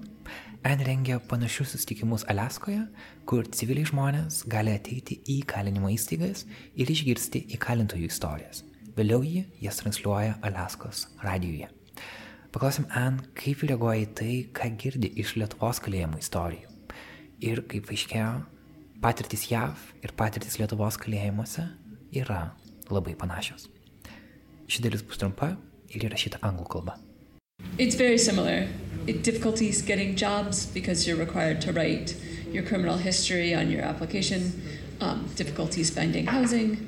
Anne rengia panašius susitikimus Alaskoje, kur civiliai žmonės gali ateiti į kalinimo įstaigas ir išgirsti įkalintojų istorijas. Vėliau jį jas transliuoja Alaskos radijuje. Paklausim Ann, kaip reaguoja į tai, ką girdi iš Lietuvos kalėjimų istorijų. Ir kaip aiškėjo, patirtis JAV ir patirtis Lietuvos kalėjimuose yra labai panašios. Ši dalis bus trumpa ir įrašyta anglų kalba. It's very similar. It, difficulties getting jobs because you're required to write your criminal history on your application, um, difficulties finding housing,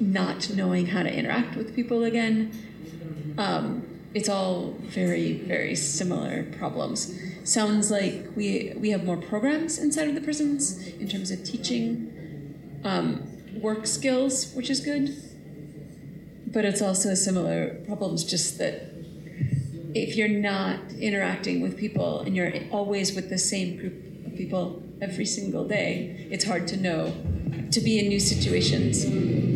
not knowing how to interact with people again. Um, it's all very, very similar problems. Sounds like we we have more programs inside of the prisons in terms of teaching um, work skills, which is good. But it's also similar problems, just that if you're not interacting with people and you're always with the same group of people every single day, it's hard to know to be in new situations.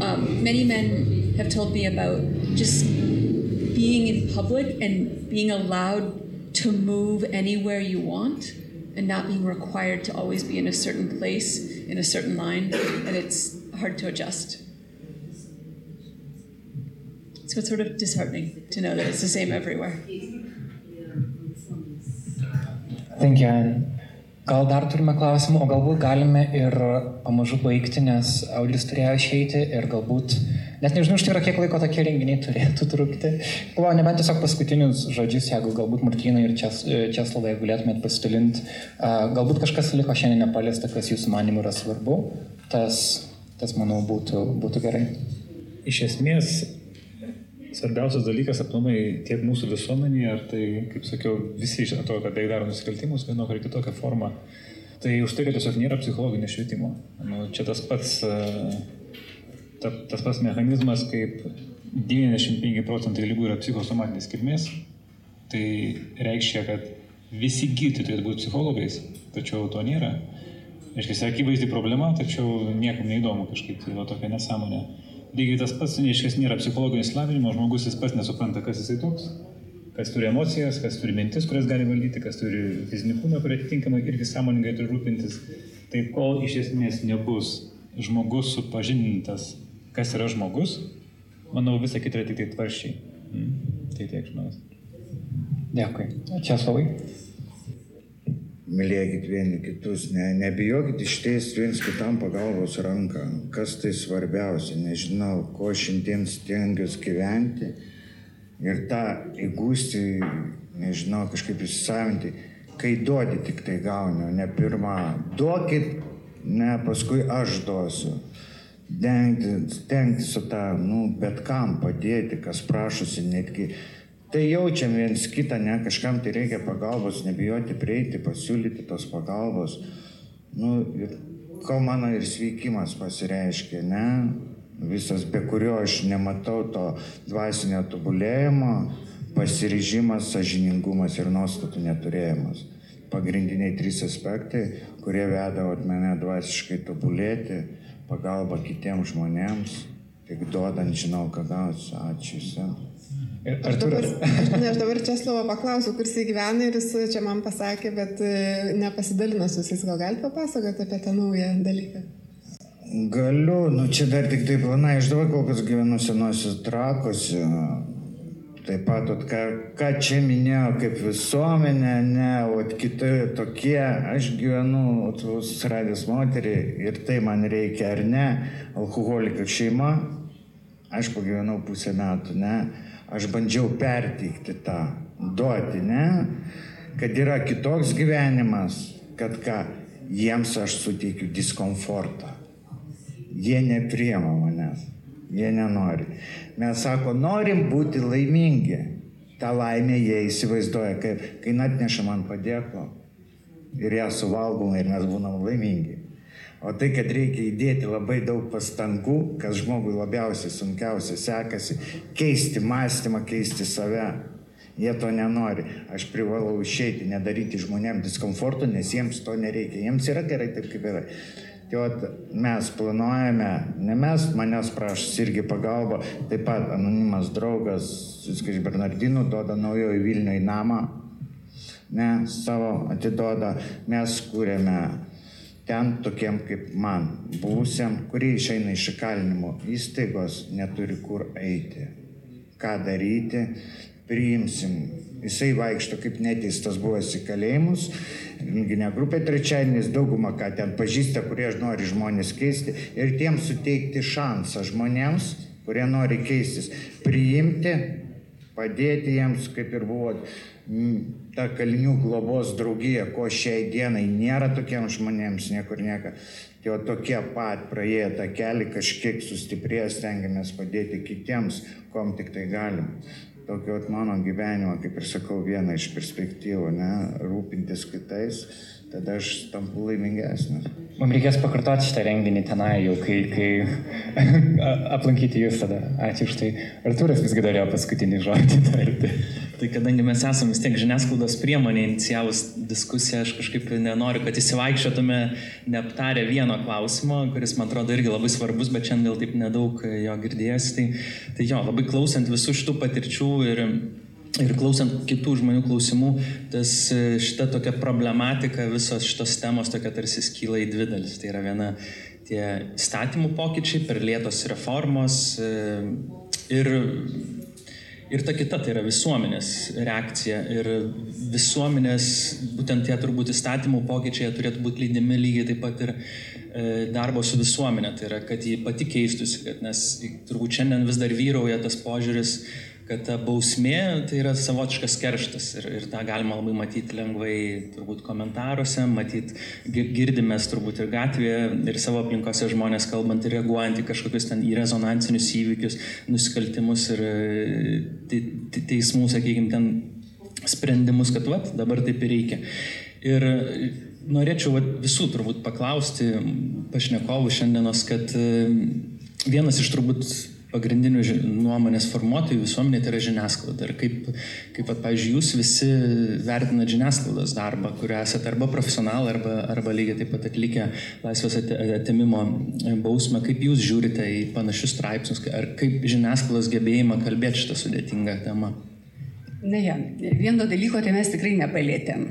Um, many men have told me about just being in public and being allowed to move anywhere you want and not being required to always be in a certain place in a certain line and it's hard to adjust so it's sort of disheartening to know that it's the same everywhere Thank you, Anne. Gal dar turime klausimų, o galbūt galime ir pamažu baigti, nes Aulis turėjo išeiti ir galbūt, net nežinau, štai yra kiek laiko tokie renginiai turėtų trukti. Galvoju, nebent tiesiog paskutinius žodžius, jeigu galbūt Martynai ir Čes, Česlavai galėtumėt pasidalinti, galbūt kažkas liko šiandien nepaliesta, kas jūsų manimų yra svarbu, tas, tas manau, būtų, būtų gerai. Iš esmės, svarbiausias dalykas aplamai tiek mūsų visuomenėje, ar tai, kaip sakiau, visi atrodo, kad tai daro nusikaltimus vienokią ar kitokią formą. Tai už tai, kad tiesiog nėra psichologinio švietimo. Nu, čia tas pats, ta, tas pats mechanizmas, kaip 95 procentai lygų yra psichosomatinės kilmės. Tai reiškia, kad visi gydytojai turėtų būti psichologais, tačiau to nėra. Reiškia, akivaizdi problema, tačiau niekam neįdomu kažkaip, tai va tokia nesąmonė. Lygiai tas pats, neiškės nėra psichologinio įsilavinimo, žmogus jis pats nesupranta, kas jisai toks, kas turi emocijas, kas turi mintis, kurias gali valdyti, kas turi fizinį kūną, kurį atitinkamai irgi sąmoningai turi rūpintis. Tai kol iš esmės nebus žmogus supažindintas, kas yra žmogus, manau, visa kita yra tik tai tvarščiai. Mm. Tai tiek žmonės. Dėkui. Česlavai. Mylėkit vieni kitus, ne, nebijokit ištiesti viens kitam pagalbos ranką. Kas tai svarbiausia, nežinau, ko šiandien stengiuosi gyventi ir tą įgūsti, nežinau, kažkaip įsisavinti. Kai duodi, tik tai gauni, ne pirmą. Duokit, ne paskui aš duosiu. Stengti su tą, nu, bet kam padėti, kas prašosi, netgi Tai jaučiam viens kitą, ne, kažkam tai reikia pagalbos, nebijoti prieiti, pasiūlyti tos pagalbos. Nu, ir kol mano ir sveikimas pasireiškia, ne, visas, be kurio aš nematau to dvasinio tobulėjimo, pasiryžimas, sažiningumas ir nuostatų neturėjimas. Pagrindiniai trys aspektai, kurie veda mane dvasiškai tobulėti, pagalba kitiems žmonėms, tik duodant žinau, ką gausiu. Ačiū visiems. Aš dabar, aš, ne, aš dabar Česlovo paklausiu, kur jis gyvena ir jis čia man pasakė, bet nepasidalino su jais. Gal galite papasakoti apie tą naują dalyką? Galiu, nu čia dar tik tai planai, aš dabar kol kas gyvenu senosios trakose. Taip pat, ot, ką, ką čia minėjau, kaip visuomenė, ne, o kiti tokie, aš gyvenu, susiradęs moterį ir tai man reikia ar ne, alkoholikas šeima, aš pagyvenau pusę metų, ne aš bandžiau perteikti tą, duoti, ne, kad yra kitoks gyvenimas, kad ką, jiems aš suteikiu diskomfortą. Jie nepriema manęs, jie nenori. Mes sako, norim būti laimingi. Ta laimė jie įsivaizduoja, kaip, kai atneša man padėko ir ją suvalgom ir mes būnam laimingi. O tai, kad reikia įdėti labai daug pastangų, kas žmogui labiausiai sunkiausia sekasi, keisti mąstymą, keisti save. Jie to nenori. Aš privalau išeiti, nedaryti žmonėms diskomforto, nes jiems to nereikia. Jiems yra gerai taip, kaip yra. Tai mes planuojame, ne mes, manęs prašys irgi pagalba, taip pat anonimas draugas, viskas iš Bernardinų, duoda naujojo Vilniuje namą, ne, savo atiduoda, mes kūrėme ten tokiem kaip man, buvusiam, kurie išeina iš įkalinimo įstaigos, neturi kur eiti, ką daryti, priimsim. Jisai vaikšto kaip neteistas buvęs į kalėjimus, renginė grupė trečiadienis, daugumą, ką ten pažįsta, kurie nori žmonės keisti ir tiems suteikti šansą žmonėms, kurie nori keistis, priimti, padėti jiems, kaip ir buvo ta kalinių globos draugija, ko šiai dienai nėra tokiems žmonėms, niekur nieka. Tai o tokie pat praėję tą kelią, kažkiek sustiprėję, stengiamės padėti kitiems, kom tik tai galim. Tokio mano gyvenimo, kaip ir sakau, viena iš perspektyvų, ne, rūpintis kitais, tada aš tampu laimingesnis. Mums reikės pakartoti šitą renginį tenai jau, kai, kai <laughs> aplankyti jūs tada. Ačiū už tai. Arturas visgi norėjo paskutinį žodį tarti. Tai kadangi mes esame vis tiek žiniasklaidos priemonė, inicijavus diskusiją, aš kažkaip nenoriu, kad įsivaikščiotume neaptarę vieno klausimo, kuris man atrodo irgi labai svarbus, bet šiandien taip nedaug jo girdėjęs. Tai, tai jo, labai klausant visų šitų patirčių ir Ir klausant kitų žmonių klausimų, tas šita tokia problematika, visos šitos temos tokia tarsi skyla į dvi dalis. Tai yra viena tie statymų pokyčiai per lėtos reformos ir Ir ta kita tai yra visuomenės reakcija. Ir visuomenės, būtent tie turbūt įstatymų pokyčiai turėtų būti lydimi lygiai taip pat ir e, darbo su visuomenė. Tai yra, kad ji pati keistųsi, kad nes turbūt šiandien vis dar vyrauja tas požiūris, kad ta bausmė tai yra savotiškas kerštas ir, ir tą galima labai matyti lengvai turbūt komentaruose, matyti, girdimės turbūt ir gatvėje, ir savo aplinkose žmonės kalbant ir reaguojant į kažkokius ten į rezonansinius įvykius, nusikaltimus ir te, te, teismų, sakykime, ten sprendimus, kad vat, dabar taip ir reikia. Ir norėčiau vat, visų turbūt paklausti pašnekovų šiandienos, kad vienas iš turbūt pagrindinių nuomonės formuotojų visuomenė tai yra žiniasklaida. Ir kaip, kaip at, pavyzdžiui, jūs visi vertinate žiniasklaidos darbą, kuriuo esate arba profesionalai, arba, arba lygiai taip pat atlikę laisvės atimimo bausmę, kaip jūs žiūrite į panašius straipsnius, ar kaip žiniasklaidos gebėjimą kalbėti šitą sudėtingą temą. Na ja, vieno dalyko tai mes tikrai nepalėtėm.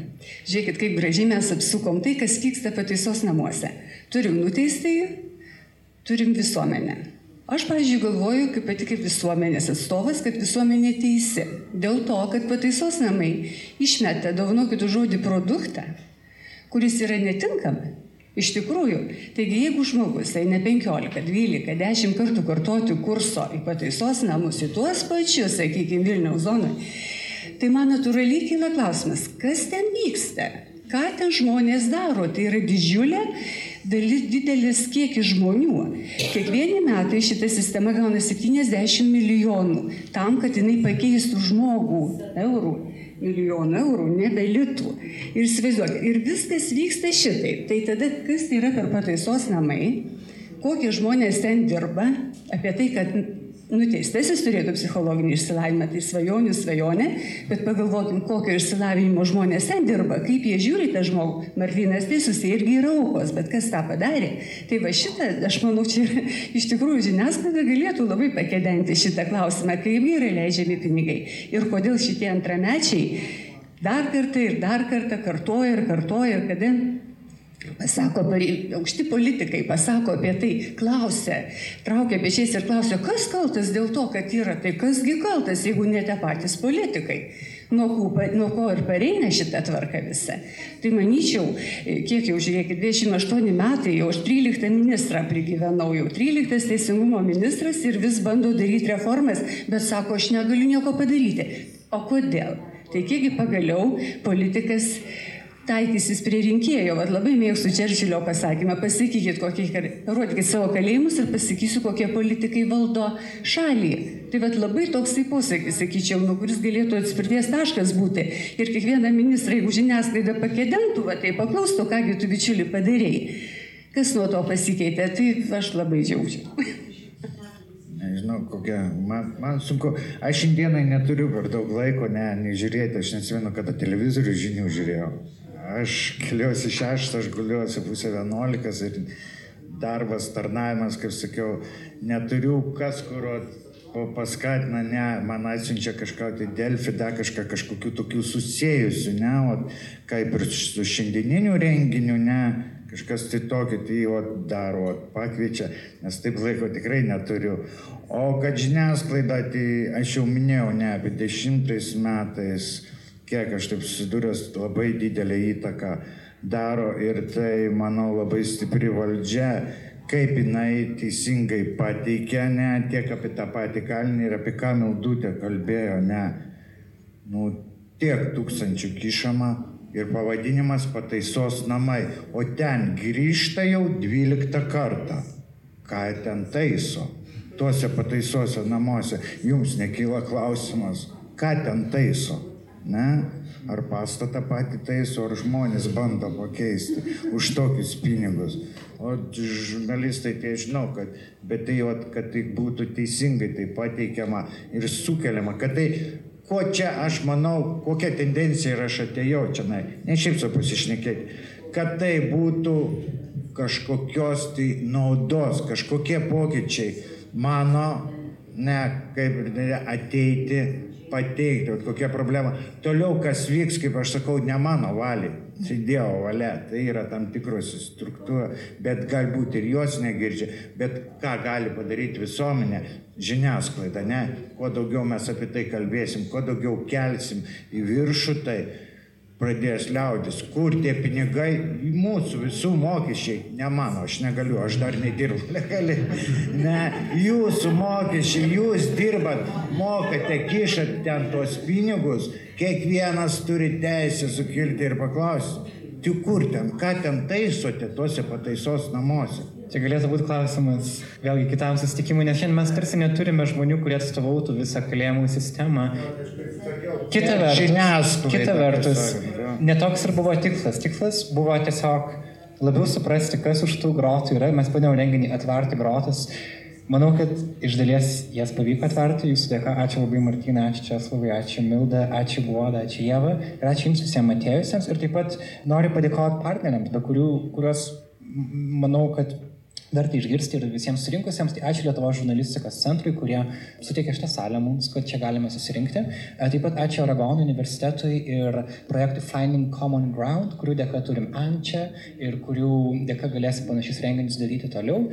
Žiūrėkit, kaip gražiai mes apsukom tai, kas vyksta pataisos namuose. Turim nuteistąjį, turim visuomenę. Aš, pažiūrėjau, galvoju, kaip pati kaip visuomenės atstovas, kad visuomenė teisi. Dėl to, kad pataisos namai išmeta, dovanokit žodį, produktą, kuris yra netinkama. Iš tikrųjų, taigi jeigu žmogus eina 15, 12, 10 kartų kartoti kurso į pataisos namus, į tuos pačius, sakykime, Vilniaus zonoje, tai man natūraliai kyla klausimas, kas ten vyksta, ką ten žmonės daro. Tai yra didžiulė didelis kiekis žmonių. Kiekvieni metai šita sistema gauna 70 milijonų tam, kad jinai pakeistų žmogų eurų milijonų eurų, nebelitų. Ir įsivaizduokit, ir viskas vyksta šitaip. Tai tada kas tai yra per pataisos namai, kokie žmonės ten dirba, apie tai, kad nuteistasis turėtų psichologinį išsilavinimą, tai svajonių svajonė, bet pagalvokim, kokio išsilavinimo žmonės ten dirba, kaip jie žiūri tą žmogų. Marlinas teisus, tai irgi yra aukos, bet kas tą padarė. Tai va šitą, aš manau, čia iš tikrųjų žiniasklaida galėtų labai pakedenti šitą klausimą, kaip yra leidžiami pinigai ir kodėl šitie antramečiai dar kartą ir dar kartą kartoja ir kartoja, kada Pasako, aukšti politikai pasako apie tai, klausia, traukia pečiais ir klausia, kas kaltas dėl to, kad yra, tai kasgi kaltas, jeigu ne tie patys politikai. Nuo ko, nuo ko ir pareina šitą tvarką visą. Tai manyčiau, kiek jau žiūrėkit, 28 metai, jau aš 13 ministrą prigyvenau, jau 13 teisingumo ministras ir vis bando daryti reformas, bet sako, aš negaliu nieko padaryti. O kodėl? Tai kiekgi pagaliau politikas taikysis prie rinkėjo. Vat labai mėgstu Čerčilio pasakymą, pasakykit, kokie, parodykit savo kalėjimus ir pasakysiu, kokie politikai valdo šalį. Tai vad labai toksai posakis, sakyčiau, nu, kuris galėtų atspirties taškas būti. Ir kiekvieną ministrą, jeigu žiniasklaida pakedentų, va, tai paklaustų, kągi tu bičiuli padarėjai. Kas nuo to pasikeitė, tai aš labai džiaugiuosi. Nežinau, kokia, man, man sunku, aš šiandienai neturiu per daug laiko, ne, nežiūrėti, aš nesimenu, kada televizorių žinių žiūrėjau. Aš keliuosi šeštą, aš guliuosi pusę vienuolikas ir darbas, tarnavimas, kaip sakiau, neturiu kas, kur paskatina, ne, man atsiunčia kažką, tai Delfi, da kažką, kažkokių tokių susijęjusių, ne, o kaip ir su šiandieniniu renginiu, ne, kažkas tai tokio, tai jo daro, pakviečia, nes taip laiko tikrai neturiu. O kad žiniasklaida, tai aš jau minėjau, ne, apie dešimtais metais kiek aš taip susidūręs, labai didelį įtaką daro ir tai, manau, labai stipri valdžia, kaip jinai teisingai pateikia, ne tiek apie tą patį kalinį ir apie ką Mildutė kalbėjo, ne, nu, tiek tūkstančių kišama ir pavadinimas pataisos namai, o ten grįžta jau dvyliktą kartą. Ką ten taiso? Tuose pataisuose namuose jums nekyla klausimas, ką ten taiso? Ne? Ar pastatą patį taiso, ar žmonės bando pakeisti už tokius pinigus. O žurnalistai tai žinau, kad, bet tai, vat, kad tai būtų teisingai tai pateikiama ir sukeliama, kad tai ko čia aš manau, kokia tendencija ir aš atėjau čia, ne šiaip su pasišnekėti, kad tai būtų kažkokios tai naudos, kažkokie pokyčiai mano, ne kaip ateiti, pateikti, kokia problema. Toliau, kas vyks, kaip aš sakau, ne mano valiai, tai Dievo valia, tai yra tam tikros struktūra, bet galbūt ir jos negirdžia, bet ką gali padaryti visuomenė, žiniasklaida, ne, kuo daugiau mes apie tai kalbėsim, kuo daugiau kelsim į viršų, tai pradės liaudis, kur tie pinigai, mūsų visų mokesčiai, ne mano, aš negaliu, aš dar nedirbu <laughs> legaliai, ne, jūsų mokesčiai, jūs dirbat, mokate, kišat ten tuos pinigus, kiekvienas turi teisę sukilti ir paklausti, tik kur ten, ką ten taisote tuose pataisos namuose. Čia galėtų būti klausimas vėlgi kitam susitikimui, nes šiandien mes tarsi neturime žmonių, kurie atstovautų visą kalėjimų sistemą. Kita vertus, kita vertus netoks ir buvo tikslas. Tikslas buvo tiesiog labiau suprasti, kas už tų grotų yra. Mes padėjome renginį atverti grotas. Manau, kad iš dalies jas pavyko atverti, jūsų dėka. Ačiū labai Martina, ačiū Česlavai, ačiū Milda, ačiū Guoda, ačiū Jėva ir ačiū jums visiems atėjusiems. Ir taip pat noriu padėkoti partneriams, be kurių, kuriuos manau, kad verta išgirsti ir visiems surinkusiems. Tai ačiū Lietuvos žurnalistikos centrui, kurie suteikė šitą salę mums, kad čia galime susirinkti. E, taip pat ačiū Aragono universitetui ir projektui Finding Common Ground, kurių dėka turim Ančią ir kurių dėka galėsim panašius renginius daryti toliau.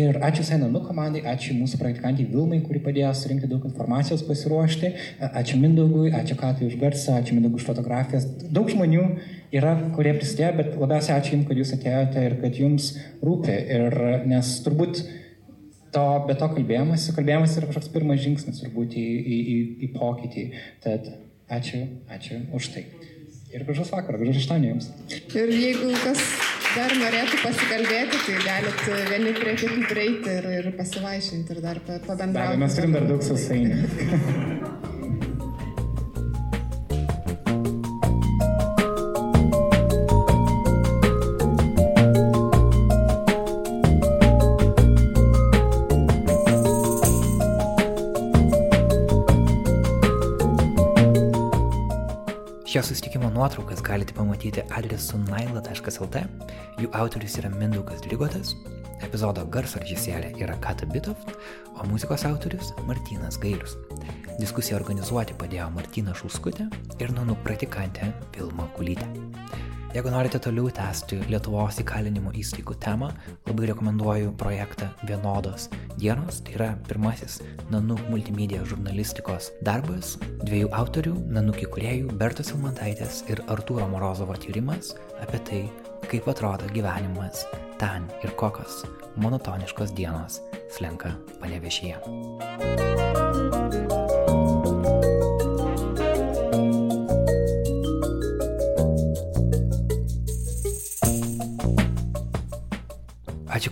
Ir ačiū Sainanų komandai, ačiū mūsų praktikantai Vilmai, kuri padėjo surinkti daug informacijos pasiruošti. E, ačiū Mindaugui, ačiū Katai už garsą, ačiū Mindaugui už fotografijas. Daug žmonių yra, kurie prisidėjo, bet labiausiai ačiū Jums, kad Jūs atėjote ir kad Jums rūpi. Ir, nes turbūt to, be to kalbėjimas, kalbėjimas yra kažkoks pirmas žingsnis turbūt į, į, į, į pokytį. Tad ačiū, ačiū už tai. Ir gražus vakaras, gražus ištanių Jums. Ir jeigu kas dar norėtų pasikalbėti, tai galit vieni prie kitų prieiti ir, ir pasivaišinti ir dar pabendrauti. Mes turim dar daug sausainių. <laughs> Šio susitikimo nuotraukas galite pamatyti adresu naila.lt, jų autorius yra Mindaugas Lygotas, epizodo garso režisierė yra Kata Bitoft, o muzikos autorius Martinas Gailius. Diskusiją organizuoti padėjo Martina Šulskutė ir nanų praktikantė Vilma Kulytė. Jeigu norite toliau tęsti Lietuvos įkalinimo įstaigų temą, labai rekomenduoju projektą Vienodos dienos. Tai yra pirmasis Nanuk multimedia žurnalistikos darbas, dviejų autorių, Nanuk įkūrėjų Bertos Ilmantaitės ir Artūro Morozovo tyrimas apie tai, kaip atrodo gyvenimas ten ir kokios monotoniškos dienos slenka panevešyje.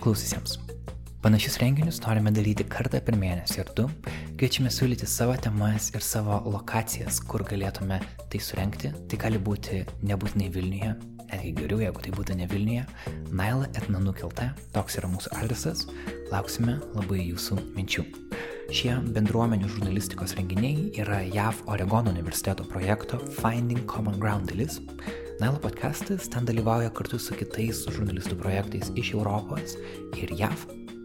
Ačiū klausysiams. Panašius renginius norime daryti kartą per mėnesį ir tu kviečiame siūlyti savo temas ir savo lokacijas, kur galėtume tai surenkti. Tai gali būti nebūtinai Vilniuje, netgi geriau, jeigu tai būtų ne Vilniuje. Naila etnanukelta, toks yra mūsų adresas. Lauksime labai jūsų minčių. Šie bendruomenių žurnalistikos renginiai yra JAV Oregono universiteto projekto Finding Common Ground dalis. Nailo podcastas ten dalyvauja kartu su kitais žurnalistų projektais iš Europos ir JAV.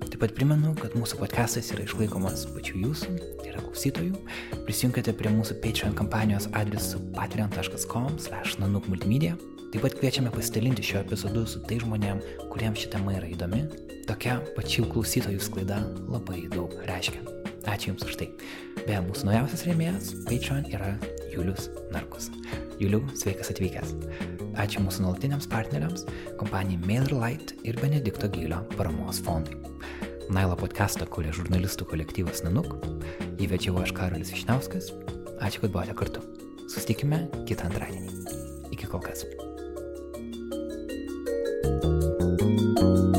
Taip pat primenu, kad mūsų podcastas yra išlaikomas pačių jūsų, tai yra klausytojų. Prisijunkite prie mūsų Patreon kampanijos adresu patreon.com/nanukmultimedia. Taip pat kviečiame pasidalinti šio epizodu su tai žmonėm, kuriems ši tema yra įdomi. Tokia pačių klausytojų sklaida labai daug reiškia. Ačiū Jums už tai. Beje, mūsų naujausias rėmėjas Patreon yra Julius Narkus. Juliau, sveikas atvykęs. Ačiū mūsų nuolatiniams partneriams - kompanijai MailerLite ir Benedikto Gylio paramos fondui. Nailo podcastą kuria žurnalistų kolektyvas Nanuk, įvedžiau aš Karolis Išnauskas. Ačiū, kad buvote kartu. Susitikime kitą antradienį. Iki kol kas. thank you